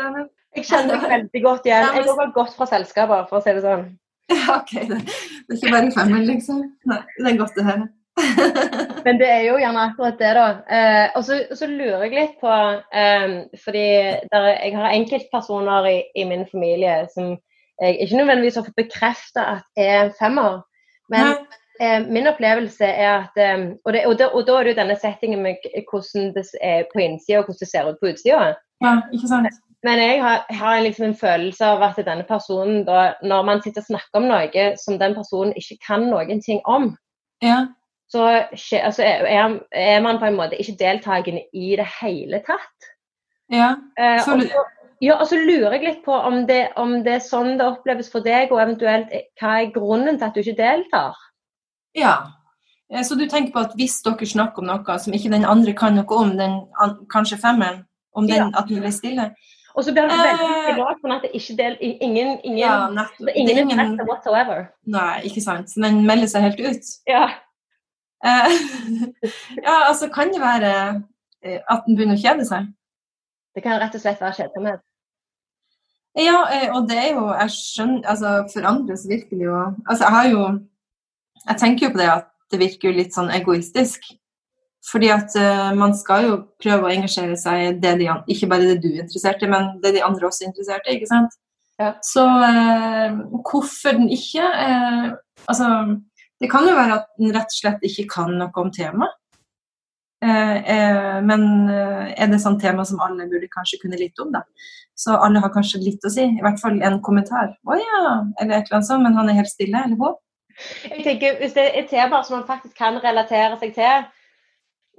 Jeg kjenner det veldig godt igjen. Jeg går godt fra selskaper, for å si det sånn. Ja, OK. Det, det er ikke bare femmeren, liksom. Nei, det er godt å høre. Men det er jo gjerne akkurat det, da. Eh, og så, så, lurer jeg litt på eh, Fordi der, jeg har enkeltpersoner i, i, min familie som jeg ikke nødvendigvis har fått bekrefta at er femmer. Men eh, min opplevelse er at eh, og, det, og, det, og, da er det jo denne settingen med hvordan det er på innsida og hvordan det ser ut på utsida. Ja, ikke sant? Men jeg har, har liksom en følelse av at denne personen, da, når man sitter og snakker om noe som den personen ikke kan noen ting om, ja. så altså, er, er, man på en måte ikke deltakende i det hele tatt. Ja. Eh, så, ja, og så lurer jeg litt på om det, om det, er sånn det oppleves for deg, og eventuelt eh, hva er grunnen til at du ikke deltar? Ja, eh, så du tenker på at hvis dere snakker om noe som ikke den andre kan noe om, den kanskje femmeren, om den, ja. at du blir stille, og så blir det veldig privat, sånn at det ikke del, ingen, ingen, ja, ingen, ingen interesse whatsoever. Nei, ikke sant. Den melder seg helt ut. Ja. Eh, ja, altså kan det være eh, at den begynner å kjede seg? Det kan rett og slett være kjedsomhet. Ja, eh, og det er jo Jeg skjønner altså For andre så virker det jo Altså, jeg har jo Jeg tenker jo på det at det virker jo litt sånn egoistisk. Fordi at uh, man skal jo prøve å engasjere seg i det de, ikke bare det du er interessert i, men det de andre også er interessert i. ikke sant? Ja. Så uh, hvorfor den ikke uh, Altså, det kan jo være at den rett og slett ikke kan noe om temaet. men er det sånn tema som alle burde kanskje kunne litt om, da? Så alle har kanskje litt å si. I hvert fall en kommentar. 'Å ja', eller et eller annet sånt. Men han er helt stille, eller hva? Jeg tenker, Hvis det er et tema som man faktisk kan relatere seg til,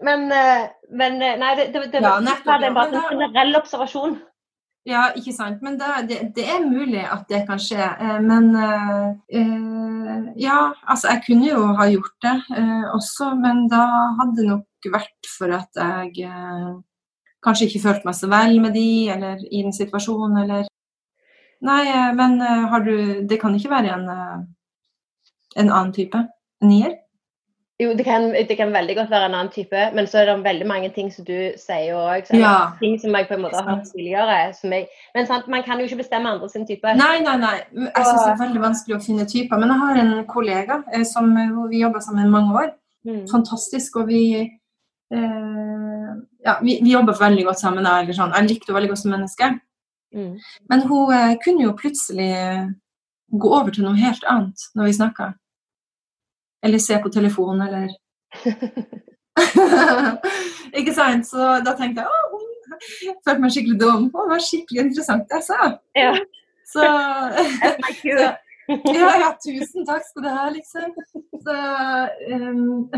men, eh, men eh, nei, det, det, det, ja, nettopp, det er bare en generell observasjon. Ja, ikke sant. Men det, det, det, er mulig at det kan skje. Eh, men uh, ja, altså jeg kunne jo ha gjort det uh, også, men da hadde det nok vært for at jeg uh, kanskje ikke følte meg så vel med de, eller i den situasjonen, eller Nei, men har du Det kan ikke være en, en annen type? En nier? Jo, det kan, det kan, veldig godt være en annen type, men så er det veldig mange ting som du sier òg. Ja. Ting som jeg på en måte har hørt tidligere. Jeg, men sant, man kan jo ikke bestemme andre sin type. Nei, nei, nei. Jeg syns det er veldig vanskelig å finne typer. Men jeg har en kollega eh, som vi jobba sammen mange år. Mm. Fantastisk. Og vi, eh, ja, vi, vi jobber veldig godt sammen. Eller sånn. Jeg likte henne veldig godt som menneske. Mm. Men hun eh, kunne jo plutselig gå over til noe helt annet når vi snakka. Eller se på telefonen, eller Ikke sant? Så da tenkte jeg å, følte meg skikkelig dum. Å, det var skikkelig interessant det jeg sa. Ja. Så, så ja, ja, tusen takk skal du ha, liksom. Så, um,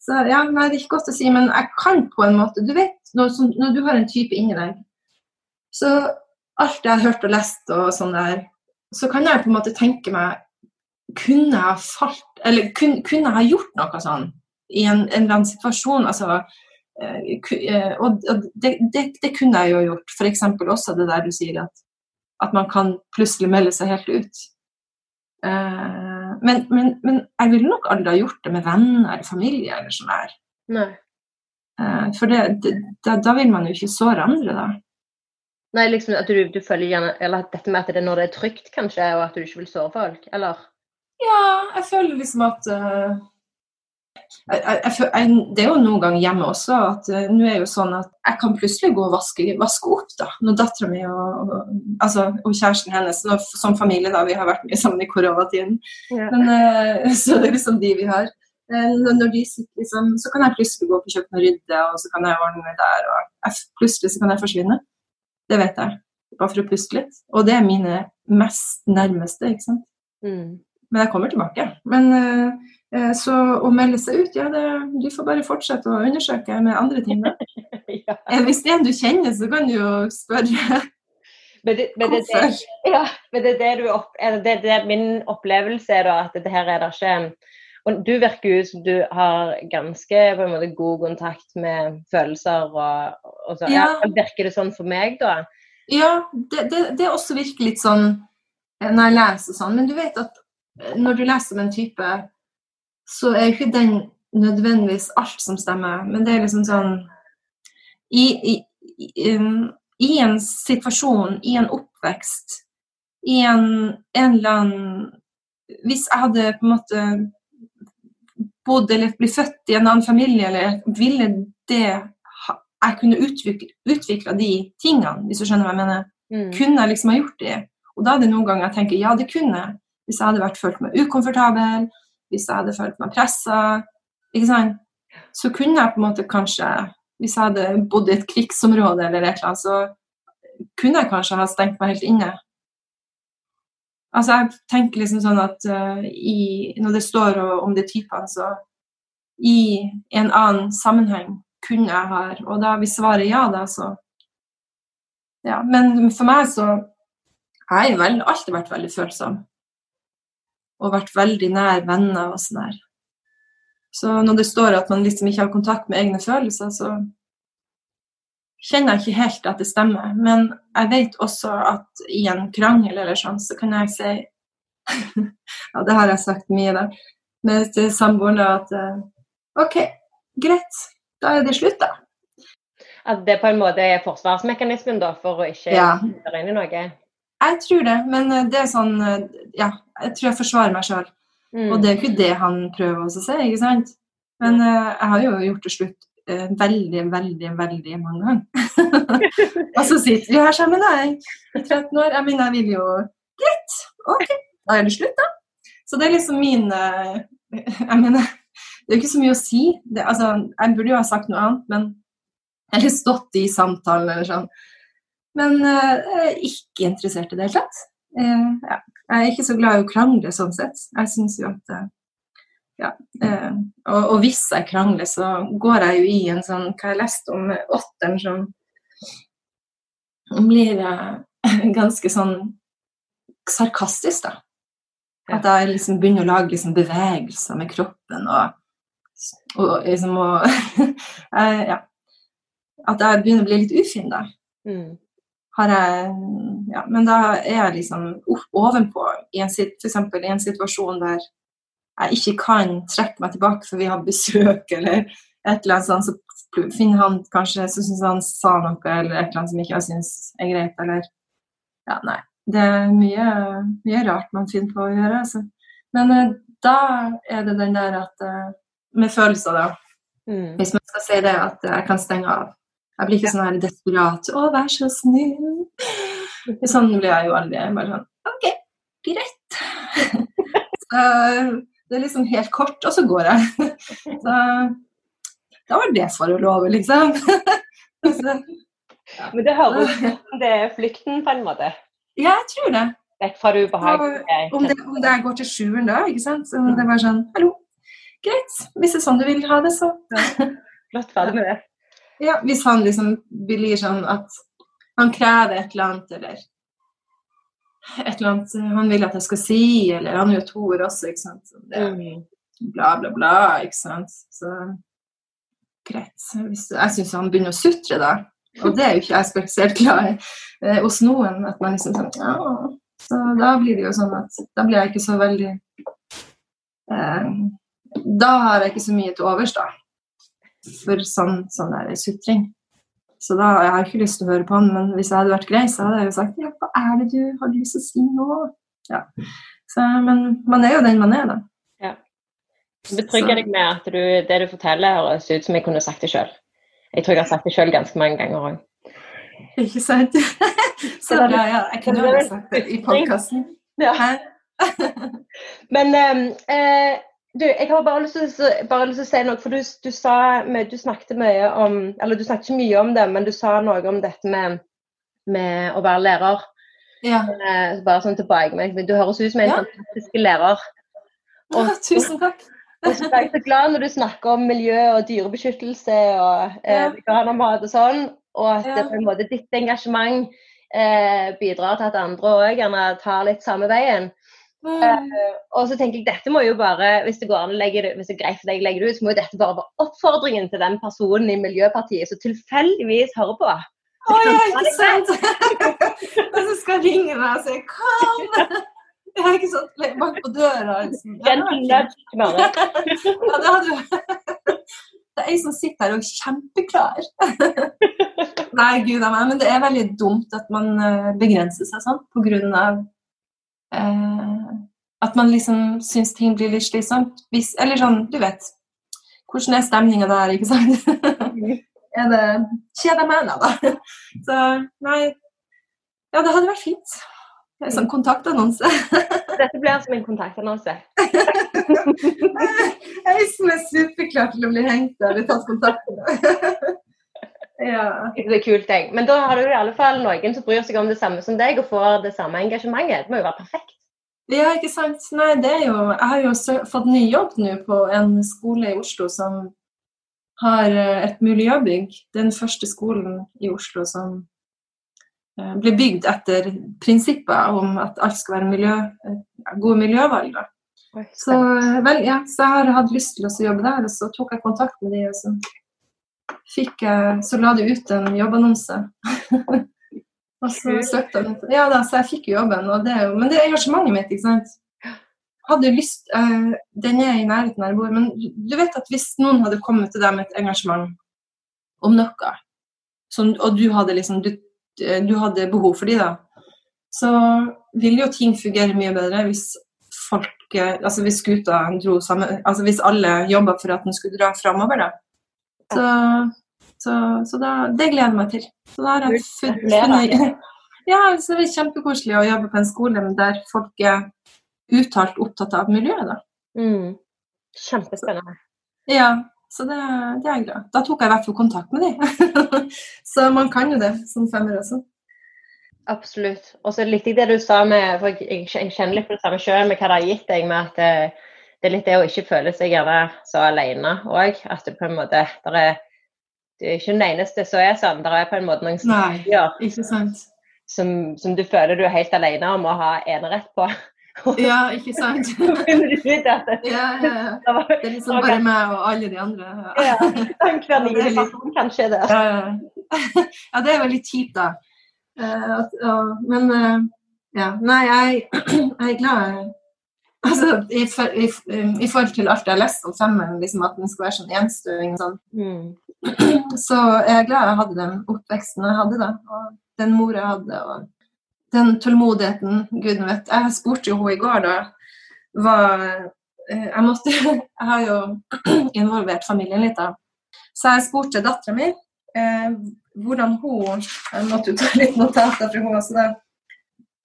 så ja, nei, det er ikke godt å si, men jeg kan på en måte Du vet, når, når du har en type inni deg, så alt jeg har hørt og lest og sånn der, så kan jeg på en måte tenke meg Kunne jeg ha falt Eller kun, kunne ha gjort noe sånn i en, en eller annen situasjon? altså uh, og det, det, det, kunne jeg jo gjort. F.eks. også det der du sier at, at man kan plutselig melde seg helt ut. Uh, men, men, men, jeg ville nok aldri ha gjort det med venner eller familie eller sånn der. Nei. for det, det, da, da, vil man jo ikke såre andre, da. Nei, liksom at du, du føler gjerne Eller dette med at det er når det er trygt, kanskje, og at du ikke vil såre folk, eller? Ja, jeg føler liksom at uh, jeg, jeg, jeg, det er jo noen ganger hjemme også at uh, nå er jo sånn at jeg kan plutselig gå og vaske, vaske opp da, når dattera mi og, og, altså, og, kjæresten hennes når, Som familie, da. Vi har vært mye sammen i koronatiden. Ja. Men, uh, så det er liksom de vi har. Når de sitter liksom, Så kan jeg plutselig gå på kjøkkenet og rydde, og så kan jeg ordne der. og Plutselig så kan jeg forsvinne. Det vet jeg. Bare for å puste litt. Og det er mine mest nærmeste, ikke sant. Mm. Men jeg kommer tilbake. Men Eh, så å melde seg ut, ja, det, du får bare fortsette å undersøke med andre ting. ja. Eh, hvis det er en du kjenner, så kan du jo spørre. Men det, men det, det, ja, men det, det, du opp, det, det, min opplevelse er da at det her er det ikke og Du virker ut som du har ganske på en måte god kontakt med følelser. og, og så, ja. ja. Virker det sånn for meg, da? Ja, det, også virker litt sånn eh, når jeg leser sånn. Men du vet at når du leser om en type så er ikke den nødvendigvis alt som stemmer. Men det er liksom sånn i, i, i, i en situasjon, i en oppvekst, i en, en eller annen Hvis jeg hadde på en måte bodd eller blitt født i en annen familie, eller ville det jeg kunne utvikle de tingene, hvis du skjønner hva jeg mener. Mm. Kunne jeg liksom ha gjort det? Og da er det noen ganger jeg tenker ja, det kunne Hvis jeg hadde vært følt meg ukomfortabel, hvis jeg hadde følt meg pressa, så kunne jeg på en måte kanskje Hvis jeg hadde bodd i et krigsområde eller et eller annet, så kunne jeg kanskje ha stengt meg helt inne. Altså, jeg tenker liksom sånn at uh, i, når det står om de typene, så i en annen sammenheng kunne jeg ha Og da hvis svaret ja, da, så Ja. Men for meg så Jeg har alltid vært veldig følsom og vært veldig nær venner og sånn der. Så når det står at man liksom ikke har kontakt med egne følelser, så kjenner jeg ikke helt at det stemmer. Men jeg vet også at i en krangel eller sånn, så kan jeg si Ja, det har jeg sagt mye da, med samboeren at eh, OK, greit, da er det slutt, da. At det på en måte er forsvarsmekanismen da, for å ikke ja. inn i noe? Jeg tror det, men eh, det er sånn eh, Ja, jeg tror jeg forsvarer meg sjøl. Mm. Og det er jo ikke det han prøver å si, ikke sant? Men uh, jeg har jo gjort det slutt uh, veldig, veldig, veldig mange ganger. og så sitter vi her sammen da, i 13 år. Jeg mener, jeg vil jo Greit, OK, da er det slutt, da. Så det er liksom min uh, Jeg mener, det er jo ikke så mye å si. Det, altså, jeg burde jo ha sagt noe annet, men Eller stått i samtalen eller sånn. Men uh, ikke interessert i det hele tatt. Ja. Jeg er ikke så glad i å krangle sånn sett. Jeg syns jo at uh, ja, og, og, hvis jeg krangler, så går jeg jo i en sånn Hva jeg leste om åtteren som blir ganske sånn sarkastisk, da. At jeg liksom begynner å lage liksom bevegelser med kroppen og, og liksom og, ja. At jeg begynner å bli litt ufin, da. Mm har jeg ja, Men da er jeg liksom ovenpå i en, f.eks. i en situasjon der jeg ikke kan trekke meg tilbake for vi har besøk, eller et eller annet sånt, så finner han kanskje så syns han sa noe eller et eller annet som ikke jeg syns er greit, eller Ja, nei. Det er mye, mye rart man finner på å gjøre, altså. Men uh, da er det den der at uh, Med følelser, da. Mm. Hvis man skal si det, at jeg kan stenge av. Jeg blir ikke sånn her desperat 'Å, vær så snill'. Sånn blir jeg jo aldri. Jeg bare sånn OK, greit. Så det er liksom helt kort, og så går jeg. Så da var det for å love, liksom. Så, ja. Men det høres ut som det er flykten, på en måte? Ja, jeg tror det. Vekk fra det ubehagelige. Om om det går til sjueren da, ikke sant. Så det var sånn Hallo, greit. Hvis det er sånn du vil ha det, så Flott, ferdig med det. Ja, hvis han liksom blir sånn at han krever et eller annet, eller et eller annet han vil at jeg skal si, eller han er jo to år også, ikke sant. Så det, Mm. bla, bla, bla, ikke sant. Så greit. Jeg syns han begynner å sutre da, og det er jo ikke jeg spesielt glad i eh, hos noen, at man liksom sånn ja. Så da blir det jo sånn at da blir jeg ikke så veldig eh, Da har jeg ikke så mye til overs, da. For sånn, sånn der sutring. Så da jeg har ikke lyst til å høre på han, men hvis jeg hadde vært grei, så hadde jeg jo sagt ja, hva er det du har lyst til å si nå? Ja. Så, men man er jo den man er, da. Ja. Betrygger deg med at du, det du forteller, høres ut som jeg kunne sagt det sjøl. Jeg tror jeg har sagt det sjøl ganske mange ganger òg. Ikke sant? Så bra, ja. Jeg kunne jo sagt det i podkasten. Ja. Men ehm, eh, du, jeg har bare lyst til, å- si noe, for du, du sa Du snakket mye om Eller du snakket ikke mye om det, men du sa noe om dette med, med å være lærer. Ja. Eh, bare sånn tilbakemelding. Du høres ut som en Ja. fantastisk lærer. Og, Tusen takk. og så er jeg så glad når du snakker om miljø og dyrebeskyttelse og eh, Ja. veganermat og sånn, og at Ja. det på en måte ditt engasjement eh, bidrar til at andre òg gjerne tar litt samme veien. Mm. Eh, og så tenker jeg dette må jo bare, hvis det går an å legge det, hvis det er greit for deg å legge det ut, så må jo dette bare være oppfordringen til den personen i Miljøpartiet som tilfeldigvis hører på. Å ja, ikke sant? Og så skal jeg ringe meg og si kom! Jeg har ikke sånn bank på døra. Liksom. Ja, det hadde jo Det er ei som sitter her og er kjempeklar. Nei, gud a meg. Men det er veldig dumt at man eh, begrenser seg sånn av eh, at man liksom syns ting blir litt slitsomt. Hvis, eller sånn, du vet. Hvordan er stemninga der, ikke sant? er det Kjeder meg nå, da? Så nei. Ja, det hadde vært fint. Er sånn kontaktannonse. Dette blir som en kontaktannonse. Jeg som er superklar til å bli hengt der eller tatt kontakt med. ja. Det er kult, jeg. Men da har du i alle fall noen som bryr seg om det samme som deg, og får det samme engasjementet. Det må jo være perfekt. Ja, ikke sant. Nei, det er jo Jeg har jo fått ny jobb nå på en skole i Oslo som har eh, et miljøbygg. Den første skolen i Oslo som eh, ble bygd etter prinsippet om at alt skal være miljø, eh, gode miljøvalg. Da. Så, vel, ja, så jeg har hatt lyst til å jobbe der, og så tok jeg kontakt med de, og så fikk Så la de ut en jobbannonse. og så jeg. Ja da, så jeg fikk jo jobben. Det men det er engasjementet mitt, ikke sant. Hadde lyst eh, Den er i nærheten der jeg bor, men du vet at hvis noen hadde kommet til deg med et engasjement om noe, som, og du hadde liksom du, du hadde behov for de da, så ville jo ting fungere mye bedre hvis folk eh, Altså hvis skuta dro sammen Altså hvis alle jobba for at den skulle dra framover, da. Så, så, så da, det gleder jeg meg til. Så da har jeg fun- funnet Ja, så det er kjempekoselig å jobbe på en skole der folk er uttalt opptatt av miljøet, da. Mm. Kjempespennende. Ja, så det, det er glad Da tok jeg i hvert fall kontakt med dem. så man kan jo det som femmer også. Absolutt. Og så likte jeg det du sa med for jeg, jeg kjenner litt på det samme sjøl med hva det har gitt deg, med at det, det er litt det å ikke føle seg gjerne så alene òg. At det på en måte der er, Du er ikke den eneste som er sånn. Det er på en måte noen studier som, som du føler du er helt alene om å ha enerett på. Ja, ikke sant? Ja, ja, ja. det er liksom bare meg og alle de andre. Ja. hver er person kanskje det. Ja, ja. ja, det er veldig kjipt, da. Uh, at, uh, men uh, ja. Nei, jeg, jeg er glad Altså, i, for- i, I forhold til alt jeg har lest om Femmen, liksom at den skal være sånn enstøing og sånn, Mm. så er jeg glad jeg hadde den oppveksten jeg hadde, da. Og den mor jeg hadde, og den tålmodigheten, Gud vet. Jeg spurte jo henne i går, da. Hva eh, Jeg måtte Jeg har jo involvert familien litt, da. Så jeg spurte dattera mi eh, hvordan hun Jeg måtte jo ta litt notater fra henne også, da.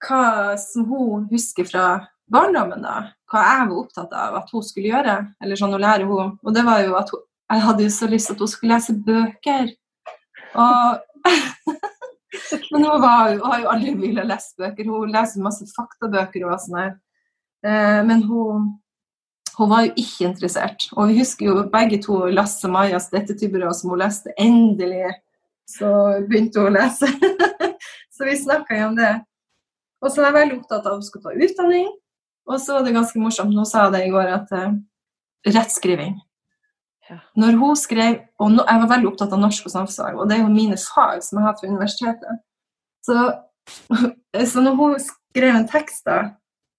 Hva som hun husker fra barndommen, da. Hva jeg var opptatt av at hun skulle gjøre. Eller sånn å lære henne. Og det var jo at hun, jeg hadde jo så lyst til at hun skulle lese bøker. Og Men hun, var, hun har jo aldri villet lese bøker. Hun leser masse faktabøker og sånn her. Eh, men hun, hun var jo ikke interessert. Og vi husker jo begge to Lasse Majas detektivbyrå som hun leste. Endelig så begynte hun å lese. så vi snakka jo om det. Og så er jeg veldig opptatt av at hun skal ta utdanning. Og så var det ganske morsomt, nå sa jeg det i går, at uh, rettskriving Når hun skrev Og no, jeg var veldig opptatt av norsk og samfunnsfag, og det er jo mine fag som jeg har fra universitetet. Så, så når hun skrev en tekst, da,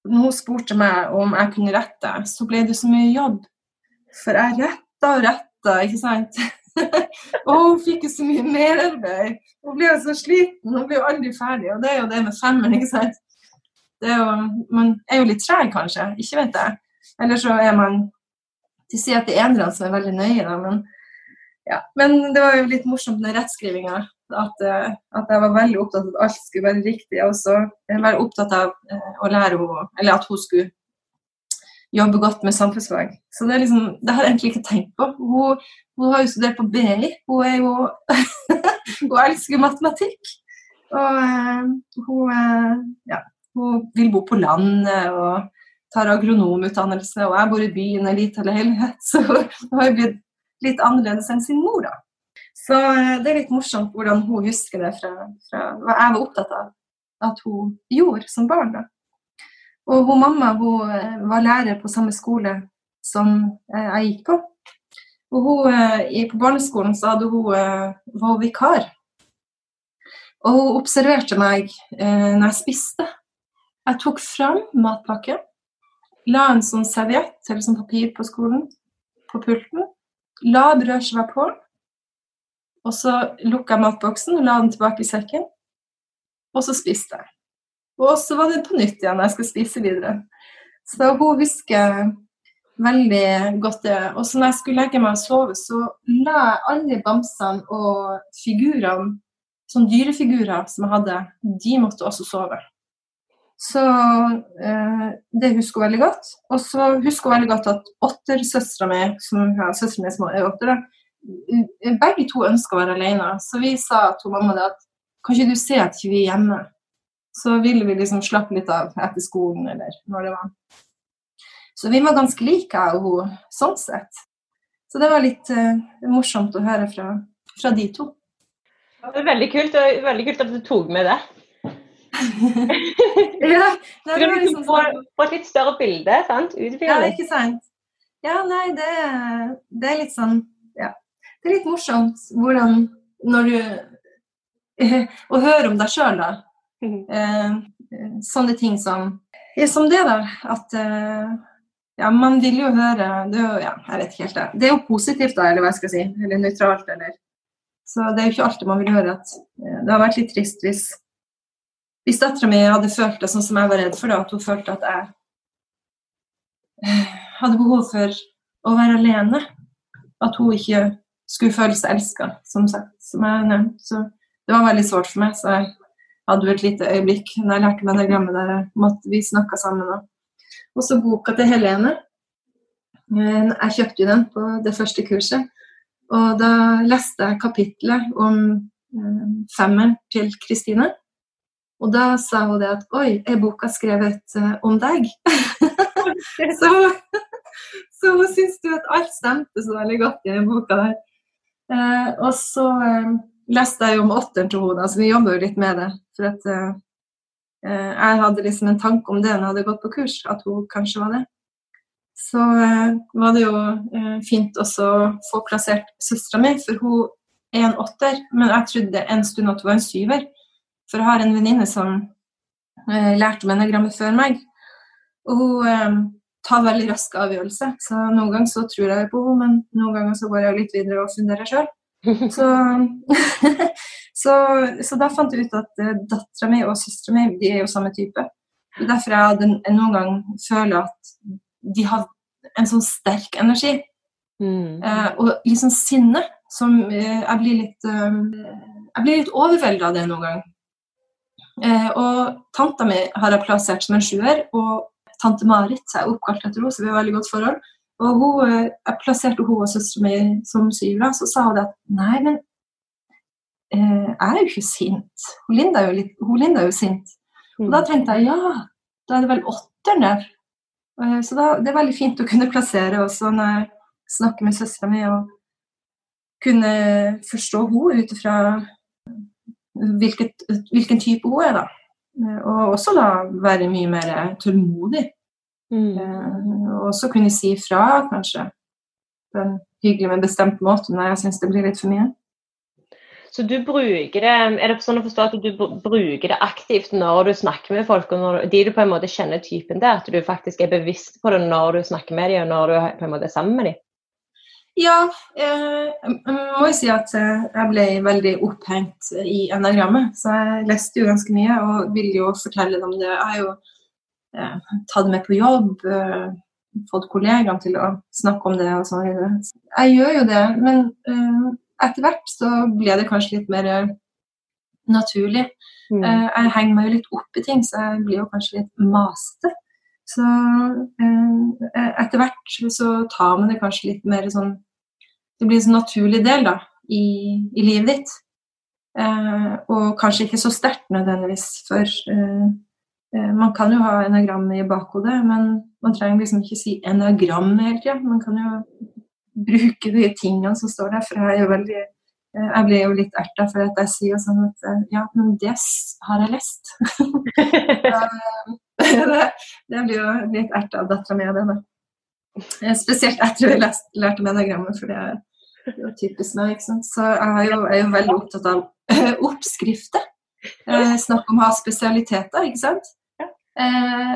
når hun spurte meg om jeg kunne rette, så ble det så mye jobb. For jeg retta og retta, ikke sant? og hun fikk jo så mye merarbeid. Hun ble jo så sliten, hun ble jo aldri ferdig. Og det er jo det med femmeren, ikke sant. Er jo, man er jo litt treg, kanskje. Ikke vet jeg. Eller så er man De sier at det er enerne som er veldig nøye, da, men ja. Men det var jo litt morsomt med rettskrivinga. At, eh, at, jeg var veldig opptatt av at alt skulle være riktig. Og så var jeg opptatt av eh, å lære henne Eller at hun skulle jobbe godt med samfunnsfag. Så det, er liksom, det har jeg egentlig ikke tenkt på. Hun, hun har jo studert på BI. Hun er jo Hun elsker matematikk. Og uh, hun Ja. Hun vil bo på landet og tar agronomutdannelse, og jeg bor i byen en liten leilighet, så hun har blitt litt annerledes enn sin mor, da. Så eh, det er litt morsomt hvordan hun husker det fra, fra hva jeg var opptatt av at hun gjorde som barn. da. Og hun mamma hun eh, var lærer på samme skole som eh, jeg gikk på. Og hun, på barneskolen så hadde hun, var hun vikar. Og hun observerte meg når jeg spiste. Jeg tok fram matpakke, la en sånn serviett eller sånn papir på skolen, på pulten, la brødskiva på, og så lukka jeg matboksen og la den tilbake i sekken, og så spiste jeg. Og så var det på nytt igjen jeg skulle spise videre. Så hun husker veldig godt det. Og så når jeg skulle legge meg og sove, så la jeg alle bamsene og figurene, sånne dyrefigurer som jeg hadde, de måtte også sove. Så eh, det husker hun veldig godt. Og så husker hun veldig godt at åttersøstera mi, som ja, søsteren min som er åtter, begge to ønska å være alene. Så vi sa til mamma det at kan ikke du se at vi er hjemme? Så ville vi liksom slappe litt av etter skolen eller når det var. Så vi var ganske like, jeg og hun, sånn sett. Så det var litt uh, morsomt å høre fra, fra de to. Det er veldig kult, veldig kult at du tok med det. ja, det er liksom, sånn... få, et litt større bilde, sant? Utvide ja, ikke sant. Ja, nei, det, det, er litt sånn Ja. Det er litt morsomt hvordan Når du Å høre om deg sjøl, da. Mhm. Eh, sånne ting som Som det, da. At eh, ja, man vil jo høre det, ja, Jeg vet ikke helt det. Det er jo positivt, da, eller hva jeg skal si. Eller nøytralt, eller Så det er jo ikke alltid man vil høre at eh, Det har vært litt trist hvis hvis dattera mi hadde følt det sånn som jeg var redd for, da, at hun følte at jeg eh, hadde behov for å være alene, at hun ikke skulle føle seg elska, som som jeg nevnte. Så det var veldig sårt for meg. Så jeg hadde jo et lite øyeblikk når jeg lærte meg det gamle der måtte vi snakka sammen. Og så boka til Helene. Eh, jeg kjøpte jo den på det første kurset. Og da leste jeg kapitlet om eh, femmeren til Kristine. Og da sa hun det at Oi, er boka skrevet uh, om deg? så, så, hun syntes jo at alt stemte så veldig godt i den boka der. Uh, og så uh, leste jeg jo om åtteren til henne, så vi jobber jo litt med det. For at jeg hadde liksom en tanke om det når jeg hadde gått på kurs, at hun kanskje var det. Så var det jo fint også å få plassert søstera mi, for hun er en åtter, men jeg trodde en stund at hun var en syver. For jeg har en venninne som eh, lærte om enagrammet før meg. Og hun eh, tar veldig raske avgjørelser. Så noen ganger så tror jeg på henne, men noen ganger så går jeg litt videre og funderer sjøl. Så, så, så, da fant jeg ut at eh, dattera mi og søstera mi de er jo samme type. Derfor jeg hadde noen gang føler at de har en sånn sterk energi. Mm. Eh, og liksom sinne som eh, jeg blir litt eh, Jeg blir litt overvelda av det noen gang. Eh, og tanta mi har jeg plassert som en sjuer, og tante Marit er oppkalt etter henne, så vi har veldig godt forhold. Og hun, eh, Jeg plasserte hun og søstera mi som syvere, så sa hun at nei, men eh, jeg er jo ikke sint. Hun Linda er jo, litt, hun Linda er jo sint. Og da tenkte jeg ja, da er det vel åtteren der. Så da, det er veldig fint å kunne plassere også når jeg snakker med søstera mi, og kunne forstå henne ut ifra hvilken type hun er, da. Og også da være mye mer tålmodig. Mm. Eh, og også kunne si fra, kanskje, på en hyggelig, men bestemt måte når jeg syns det blir litt for mye. Så du bruker det, Er det sånn å forstå at du bruker det aktivt når du snakker med folk, og når, de du på en måte kjenner typen til, at du faktisk er bevisst på det når du snakker med dem, og når du på en måte er sammen med dem? Ja, eh, jeg må jo si at eh, jeg ble veldig opphengt i enagrammet. Så jeg leste jo ganske mye og ville jo fortelle om det. Jeg har jo eh, tatt med på jobb, fått kollegaene til å snakke om det og sånn. Jeg gjør jo det, men etter hvert så ble det kanskje litt mer naturlig. Mm. Jeg henger meg jo litt opp i ting, så jeg blir jo kanskje litt masete. Så etter hvert så tar man det kanskje litt mer sånn det blir en sånn naturlig del da, i, i livet ditt. Eh, og kanskje ikke så sterkt nødvendigvis, for eh, eh, man kan jo ha enagram i bakhodet, men man trenger liksom ikke si enagram hele tida. Man kan jo bruke de tingene som står der, for jeg veldig eh, jeg blir jo litt erta for at jeg sier sånn at eh, ja, men det har jeg lest. det, det, blir jo litt erta av dattera mi det, da. Spesielt etter at jeg lærte om enagrammet, for det det var typisk meg. ikke sant? Så jeg er jo, jeg er jo veldig opptatt av uh, oppskrifter. Uh, snakk om å ha spesialiteter, ikke sant. Uh,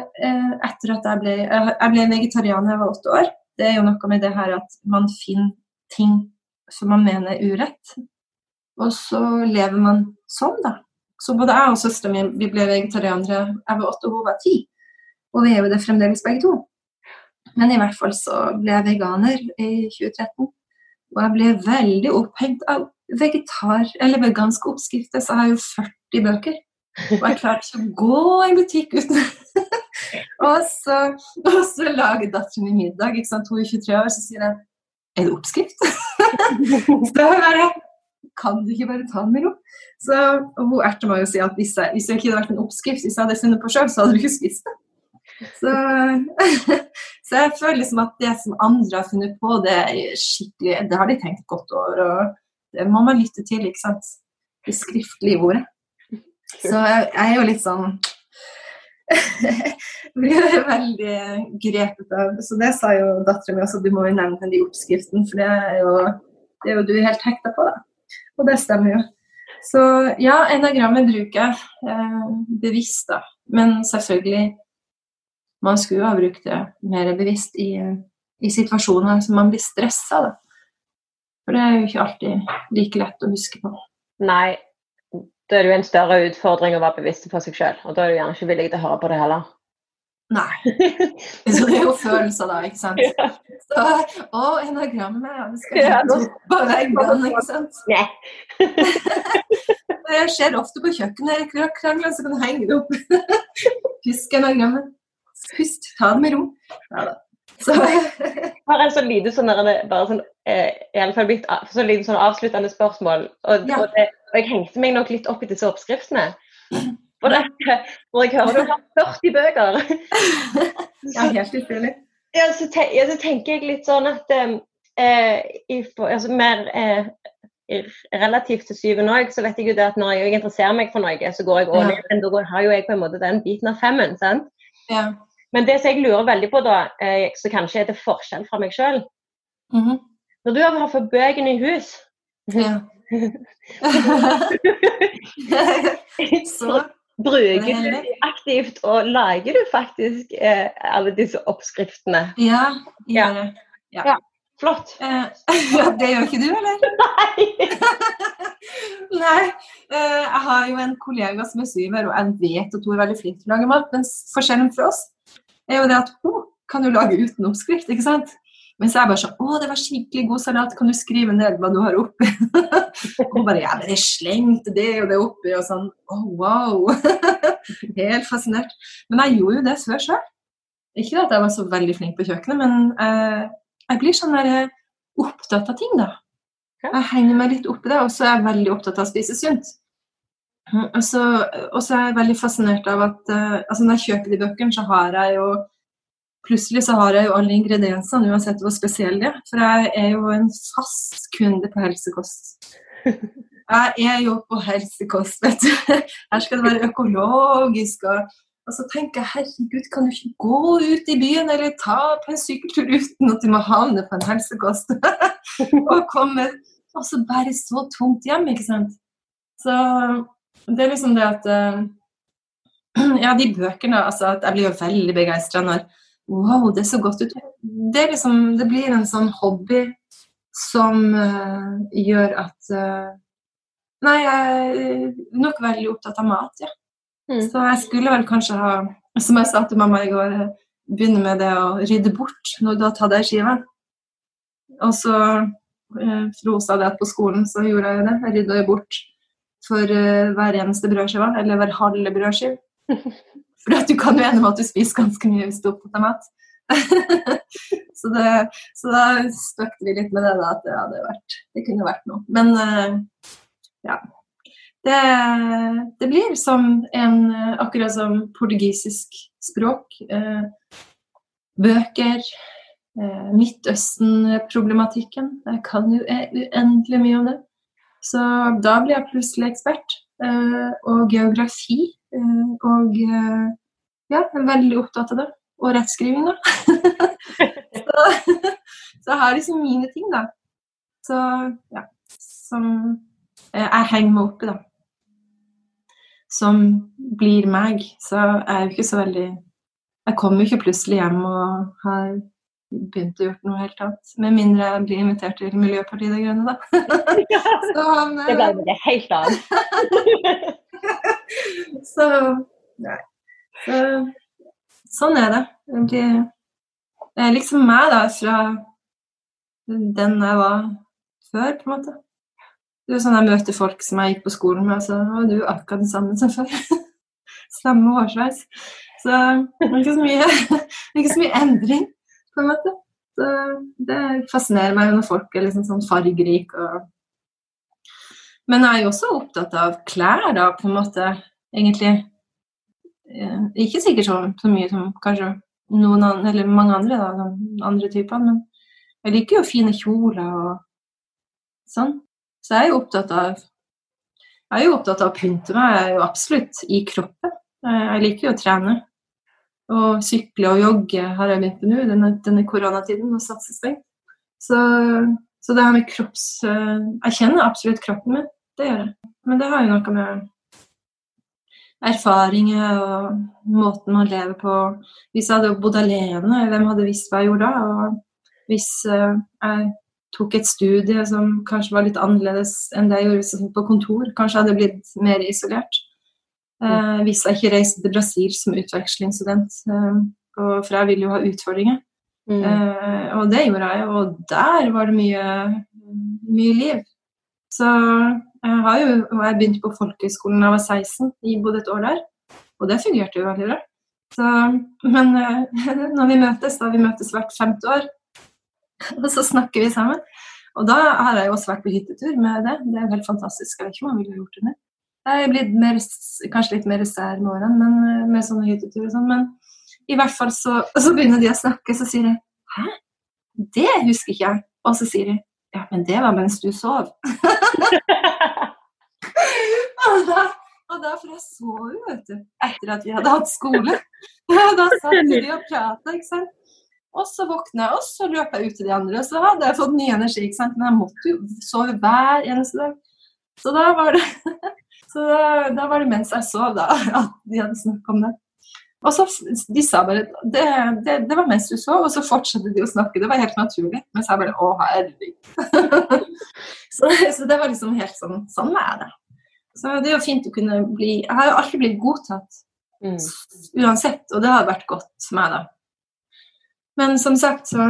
etter at jeg ble, jeg ble vegetarianer da jeg var åtte år. Det er jo noe med det her at man finner ting som man mener er urett. Og så lever man sånn, da. Så både jeg og søstera mi vi ble vegetarianere. Jeg var åtte, og hun var ti. Og vi er jo det fremdeles begge to. Men i hvert fall så ble jeg veganer i 2013. Og jeg ble veldig opphengt av vegetar, eller veganske oppskrifter, så jeg har jo 40 bøker. Og jeg klarte ikke å gå i en butikk uten og, så, og så lager datteren min middag. ikke sant? Hun er 23 år, så sier jeg er det oppskrift? så jeg bare kan du ikke bare ta den med ro? Så Hun erter meg og sier at hvis, hvis det ikke hadde vært en oppskrift, hvis jeg hadde funnet på sjøl, så hadde du ikke spist det. Så, så, jeg føler liksom at det som andre har funnet på, det Det har de tenkt godt over, og det må man lytte til, ikke sant. Det skriftlige ordet. Så jeg, er jo litt sånn blir veldig grepet av Så det sa jo dattera mi også, du må jo nevne den i oppskriften, for det er jo, det er jo du helt hekta på, da. Og det stemmer jo. Så ja, enagrammet bruker jeg eh, bevisst, da. Men selvfølgelig man skulle ha brukt det mer bevisst i, i situasjoner som man blir stressa av. For det er jo ikke alltid like lett å huske på. Nei, da er det jo en større utfordring å være bevisst på seg sjøl. Og da er du gjerne ikke villig til å høre på det heller. Nei. Så det er jo følelser, da, ikke sant. Ja. Så, å, enagrammet, det skal ja, nå... på veggene, ikke sant. Nei. det skjer ofte på kjøkkenet. Krangler, så kan du henge det opp. Husk enagrammet. Pust, ta det med ro. Ja da. Så. Har en sånn lite sånn, bare sånn, eh, i alle fall blitt, så lite sånn avsluttende spørsmål. Og, ja. og, det, og, jeg hengte meg nok litt opp i disse oppskriftene. For det, når jeg hører du har 40 bøker Ja, helt utrolig. Ja, så, te, ja, så tenker jeg litt sånn at eh, i, altså, mer eh, relativt til syvende òg, så vet jeg jo det at når jeg interesserer meg for noe, så går jeg all in. Men da har jo jeg på en måte den biten av femmen. sant? Ja. Men det som jeg lurer veldig på, da, eh, som kanskje er til forskjell fra meg sjøl mm -hmm. Når du har fått bøkene i hus ja. så bruker du aktivt, og lager du faktisk eh, alle disse oppskriftene? Ja, det. Ja. ja. Flott. Eh, det gjør ikke du, eller? Nei. Nei. Eh, jeg har jo en kollega som er syver, og jeg vet at hun er veldig flink til å lage mat. Men forskjellen fra oss er jo det at hun kan jo lage uten oppskrift, ikke sant? Mens jeg bare sånn Å, det var skikkelig god salat, kan du skrive ned hva du har oppi? og hun bare Ja, men jeg slengte det og det oppi, og sånn Å, oh, wow! Helt fascinert. Men jeg gjorde jo det før sjøl. Ikke at jeg var så veldig flink på kjøkkenet, men eh, jeg blir sånn der, eh, opptatt av ting, da. Jeg henger meg litt opp i det, og så er jeg veldig opptatt av å spise sunt. Og så, er jeg veldig fascinert av at uh, altså når jeg kjøper de bøkene, så har jeg jo Plutselig så har jeg jo alle ingrediensene, uansett hvor spesielle de er. For jeg er jo en fast kunde på helsekost. Jeg er jo på helsekost, vet du. Her skal det være økologisk. Og, og så tenker jeg herregud, kan du ikke gå ut i byen eller ta på en sykkeltur uten at du må havne på en helsekost? og komme og så bære så tungt hjem, ikke sant. Så det er liksom det at uh, Ja, de bøkene altså Jeg blir jo veldig begeistra når Wow, det er så godt ut. Det, liksom, det blir en sånn hobby som uh, gjør at uh, Nei, jeg er nok veldig opptatt av mat, ja. Mm. Så jeg skulle vel kanskje ha, som jeg sa til mamma i går, begynne med det å rydde bort når du har tatt deg skiva. Og så uh, frosa det på skolen så gjorde jeg det. Jeg rydda bort for uh, hver eneste brødskive, eller hver halve brødskive. For at du kan jo ende med at du spiser ganske mye hvis du er opptatt mat. så, det, så, da spøkte vi litt med det, da, at det, hadde vært, det kunne vært noe. Men uh, ja. Det, det, blir som en Akkurat som portugisisk språk. Uh, bøker. Midtøsten-problematikken. Jeg kan jo uendelig mye om det. Så da blir jeg plutselig ekspert. Eh, og geografi. Eh, og eh, ja, veldig opptatt av det. Og rettskriving, da. så, så, jeg har liksom mine ting, da. Så ja. Som jeg henger meg opp i, da. Som blir meg. Så jeg er jo ikke så veldig Jeg kommer jo ikke plutselig hjem og har begynt å gjøre noe helt annet. Med mindre jeg blir invitert til Miljøpartiet De Grønne, da. så, han, det ble det helt annet. så nei. Så, sånn er det. Det er liksom meg, da, fra den jeg var før, på en måte. Det er sånn jeg møter folk som jeg gikk på skolen med, og så var du akkurat den samme som før. Samme hårsveis. Så det er ikke så mye, ikke så mye endring på en måte. Så det fascinerer meg når folk er liksom sånn fargerike og Men jeg er jo også opptatt av klær, da, på en måte, egentlig. Eh, ikke sikkert så, så mye som kanskje noen andre, eller mange andre, da, andre typer, men jeg liker jo fine kjoler og sånn. Så jeg er jo opptatt av jeg er jo opptatt av å pynte meg, jeg er jo absolutt i kroppen. Jeg liker jo å trene. Og sykle og jogge har jeg begynt med nå, denne, denne koronatiden, og satse. Så, så, det her med kropps... Eh, jeg kjenner absolutt kroppen min, det gjør jeg. Men det har jo noe med erfaringer og måten man lever på. Hvis jeg hadde bodd alene, hvem hadde visst hva jeg gjorde da? Og hvis uh, jeg tok et studie som kanskje var litt annerledes enn det jeg gjorde på kontor, kanskje jeg hadde blitt mer isolert. Eh, jeg ikke reiste til Brasil som utvekslingsstudent. Eh, for jeg ville jo ha utfordringer. Mm. Eh, og det gjorde jeg, og der var det mye, mye liv. Så jeg har jo jeg begynte på folkehøyskolen da jeg var 16, jeg bodde et år der. Og det fungerte jo veldig bra. Så, men når vi møtes, da vi møtes hvert femte år, og så snakker vi sammen. Og da har jeg jo også vært på hyttetur med det. Det er jo helt fantastisk. Jeg vet ikke om jeg ville gjort det mer. Jeg er blitt mer, kanskje litt mer sær med årene men, eh, med sånne hytteturer og sånn. Men i hvert fall så, så, begynner de å snakke, så sier de Hæ? Det husker ikke jeg. Og så sier de Ja, men det var mens du sov. og, da, og da, for jeg sov jo, vet du, etter at vi hadde hatt skole. da satt vi og prata, ikke sant. Og så våkna jeg, og så løp jeg ut til de andre. Og så hadde jeg fått ny energi, ikke sant. Men jeg måtte jo sove hver eneste dag. Så da var det Så da, var det mens jeg sov, da, at de hadde snakket om det. Og så De sa bare det, det, det, var mens du sov, og så fortsatte de å snakke. Det var helt naturlig. Mens jeg bare Å, herregud. så, så, det var liksom helt sånn Sånn er det. Så det er jo fint å kunne bli Jeg har jo alltid blitt godtatt. Mm. Uansett. Og det har vært godt for meg, da. Men som sagt så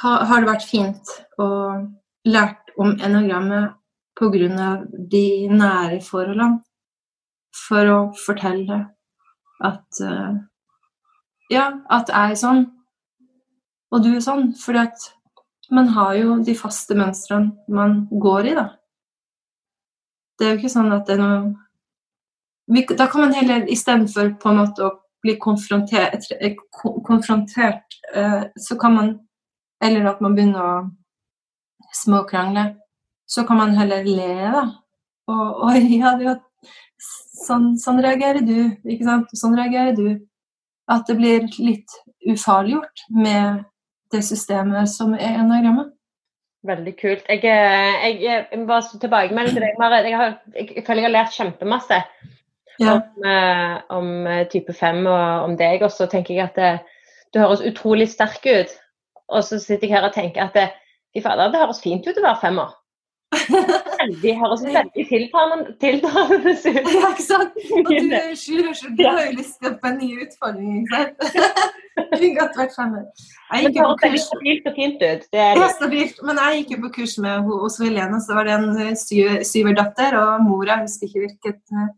har, har det vært fint å lært om enagrammet pga. de nære forholdene. For å fortelle at uh, Ja, at jeg er sånn, og du er sånn. Fordi at man har jo de faste mønstrene man går i, da. Det er jo ikke sånn at det er noe Da kan man heller istedenfor på en måte å bli konfrontert, eh, konfrontert eh, så kan man Eller at man begynner å småkrangle. Så kan man heller le, da. Og oi, ja, det, sånn, sånn reagerer du, ikke sant. Sånn reagerer du. At det blir litt ufarliggjort med det systemet som er enagrammet. Veldig kult. Jeg, eh, jeg, jeg må bare tilbakemelding til deg, Marit. Jeg, har, jeg, jeg føler jeg har lært kjempemasse ja. om, eh, om, eh, type 5 og om deg. Og så tenker jeg at det, du høres utrolig sterk ut. Og så sitter jeg her og tenker at det, fader, det høres fint ut å være femmer. Veldig, høres veldig tiltalende, ut. Ja, ikke sant? Og du er sju, så du har jo lyst til på en ny utfordring, ikke sant? Kunne godt vært fremmed. Jeg gikk jo på kurs stabilt og fint ut. Det er stabilt. Men jeg gikk jo på kurs med hos Helene, så var det en eh, syv, syverdatter, og mora, jeg husker ikke hvilket eh,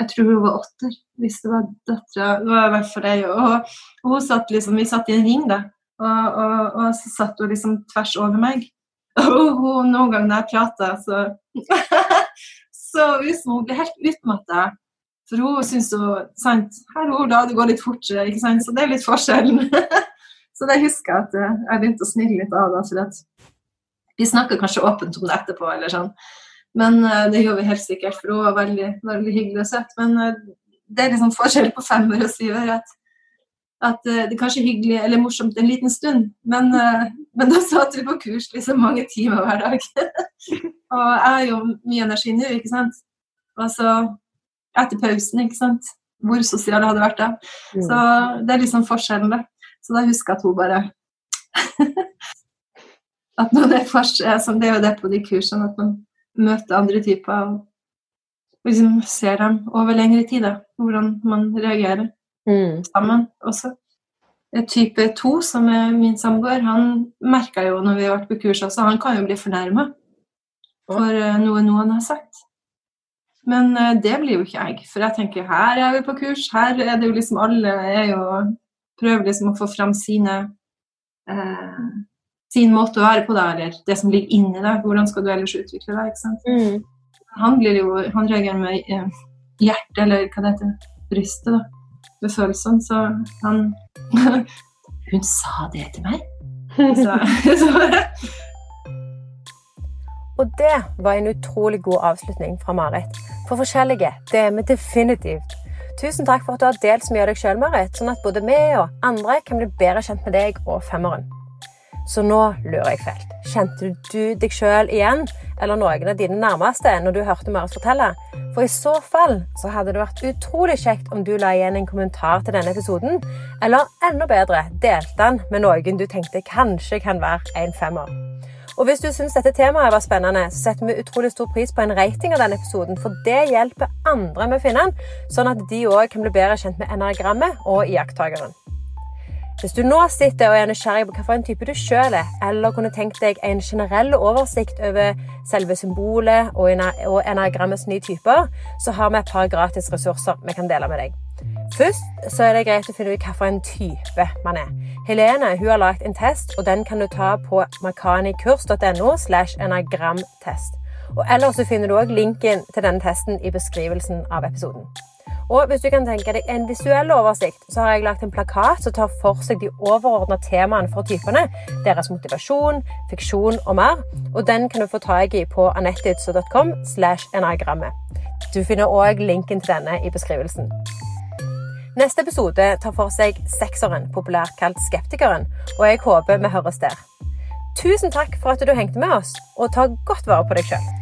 jeg tror hun var åtter, hvis det var dattera. Det var i hvert fall det. Og, og hun satt liksom, vi satt i en ring, da. Og, og, og så satt hun liksom tvers over meg. Og noen ganger når jeg prater, så så ut hun blir helt utmatta. For hun syns jo sant, her Ola, det går litt fortere, ikke sant? så det er litt forskjellen. så det husker jeg at jeg begynte å snille litt av det. For at vi snakker kanskje åpent om det etterpå, eller sånn. Men uh, det gjør vi helt sikkert, for hun var veldig, veldig hyggelig og søt. Men uh, det er liksom forskjell på femmer og syver. At at uh, det er kanskje hyggelig eller morsomt en liten stund, men, uh, men da satt vi på kurs liksom mange timer hver dag. og jeg har jo mye energi nå, ikke sant. Og så etter pausen, ikke sant. Hvor sosial hadde vært da. Mm. Så det er liksom forskjellen, det. Så da husker jeg at hun bare At når det er forskjell, som det er jo det på de kursene, at man møter andre typer og liksom ser dem over lengre tid, da. Hvordan man reagerer mm. sammen også. Type 2, som er min samboer, han merka jo når vi har vært på kurs også, han kan jo bli fornærma for uh, noe noen har sagt. Men uh, det blir jo ikke jeg, for jeg tenker her er vi på kurs, her er det jo liksom alle er jo prøver liksom å få fram sine eh, sin måte å være på, da, eller det som ligger inni deg. Hvordan skal du ellers utvikle deg? ikke sant? Mm. Han, blir jo, han reagerer med hjertet, eller hva det heter, brystet. da følelsene, så han Hun sa det til meg. Så, så. Og det var en utrolig god avslutning fra Marit. For forskjellige, det er vi definitivt. Tusen takk for at du har delt så mye av deg sjøl, Marit, sånn at både vi og andre kan bli bedre kjent med deg og femmeren. Så nå lurer jeg fælt. Kjente du deg sjøl igjen, eller noen av dine nærmeste, når du hørte Marit fortelle? For i så fall så hadde det vært utrolig kjekt om du la igjen en kommentar til denne episoden, eller enda bedre, delte den med noen du tenkte kanskje kan være en femmer. Og hvis du syns dette temaet var spennende, så setter vi utrolig stor pris på en rating av denne episoden, for det hjelper andre med å finne den, sånn at de òg kan bli bedre kjent med enagrammet og iakttakeren. Hvis du nå sitter og er nysgjerrig på hvilken type du sjøl er, eller kunne tenkt deg en generell oversikt over selve symbolet og enagrammets nye typer, så har vi et par gratis ressurser vi kan dele med deg. Først så er det greit å finne ut hvilken type man er. Helene hun har lagd en test, og den kan du ta på makanikurs.no. slash enagramtest. Og Ellers så finner du òg linken til denne testen i beskrivelsen av episoden. Og hvis du kan tenke deg en visuell oversikt, så har jeg lagt en plakat som tar for seg de overordna temaene for typene. Deres motivasjon, fiksjon og mer. Og den kan du få tak i på enagrammet. Du finner òg linken til denne i beskrivelsen. Neste episode tar for seg sekseren, populært kalt Skeptikeren, og jeg håper vi høres der. Tusen takk for at du hengte med oss, og ta godt vare på deg sjøl.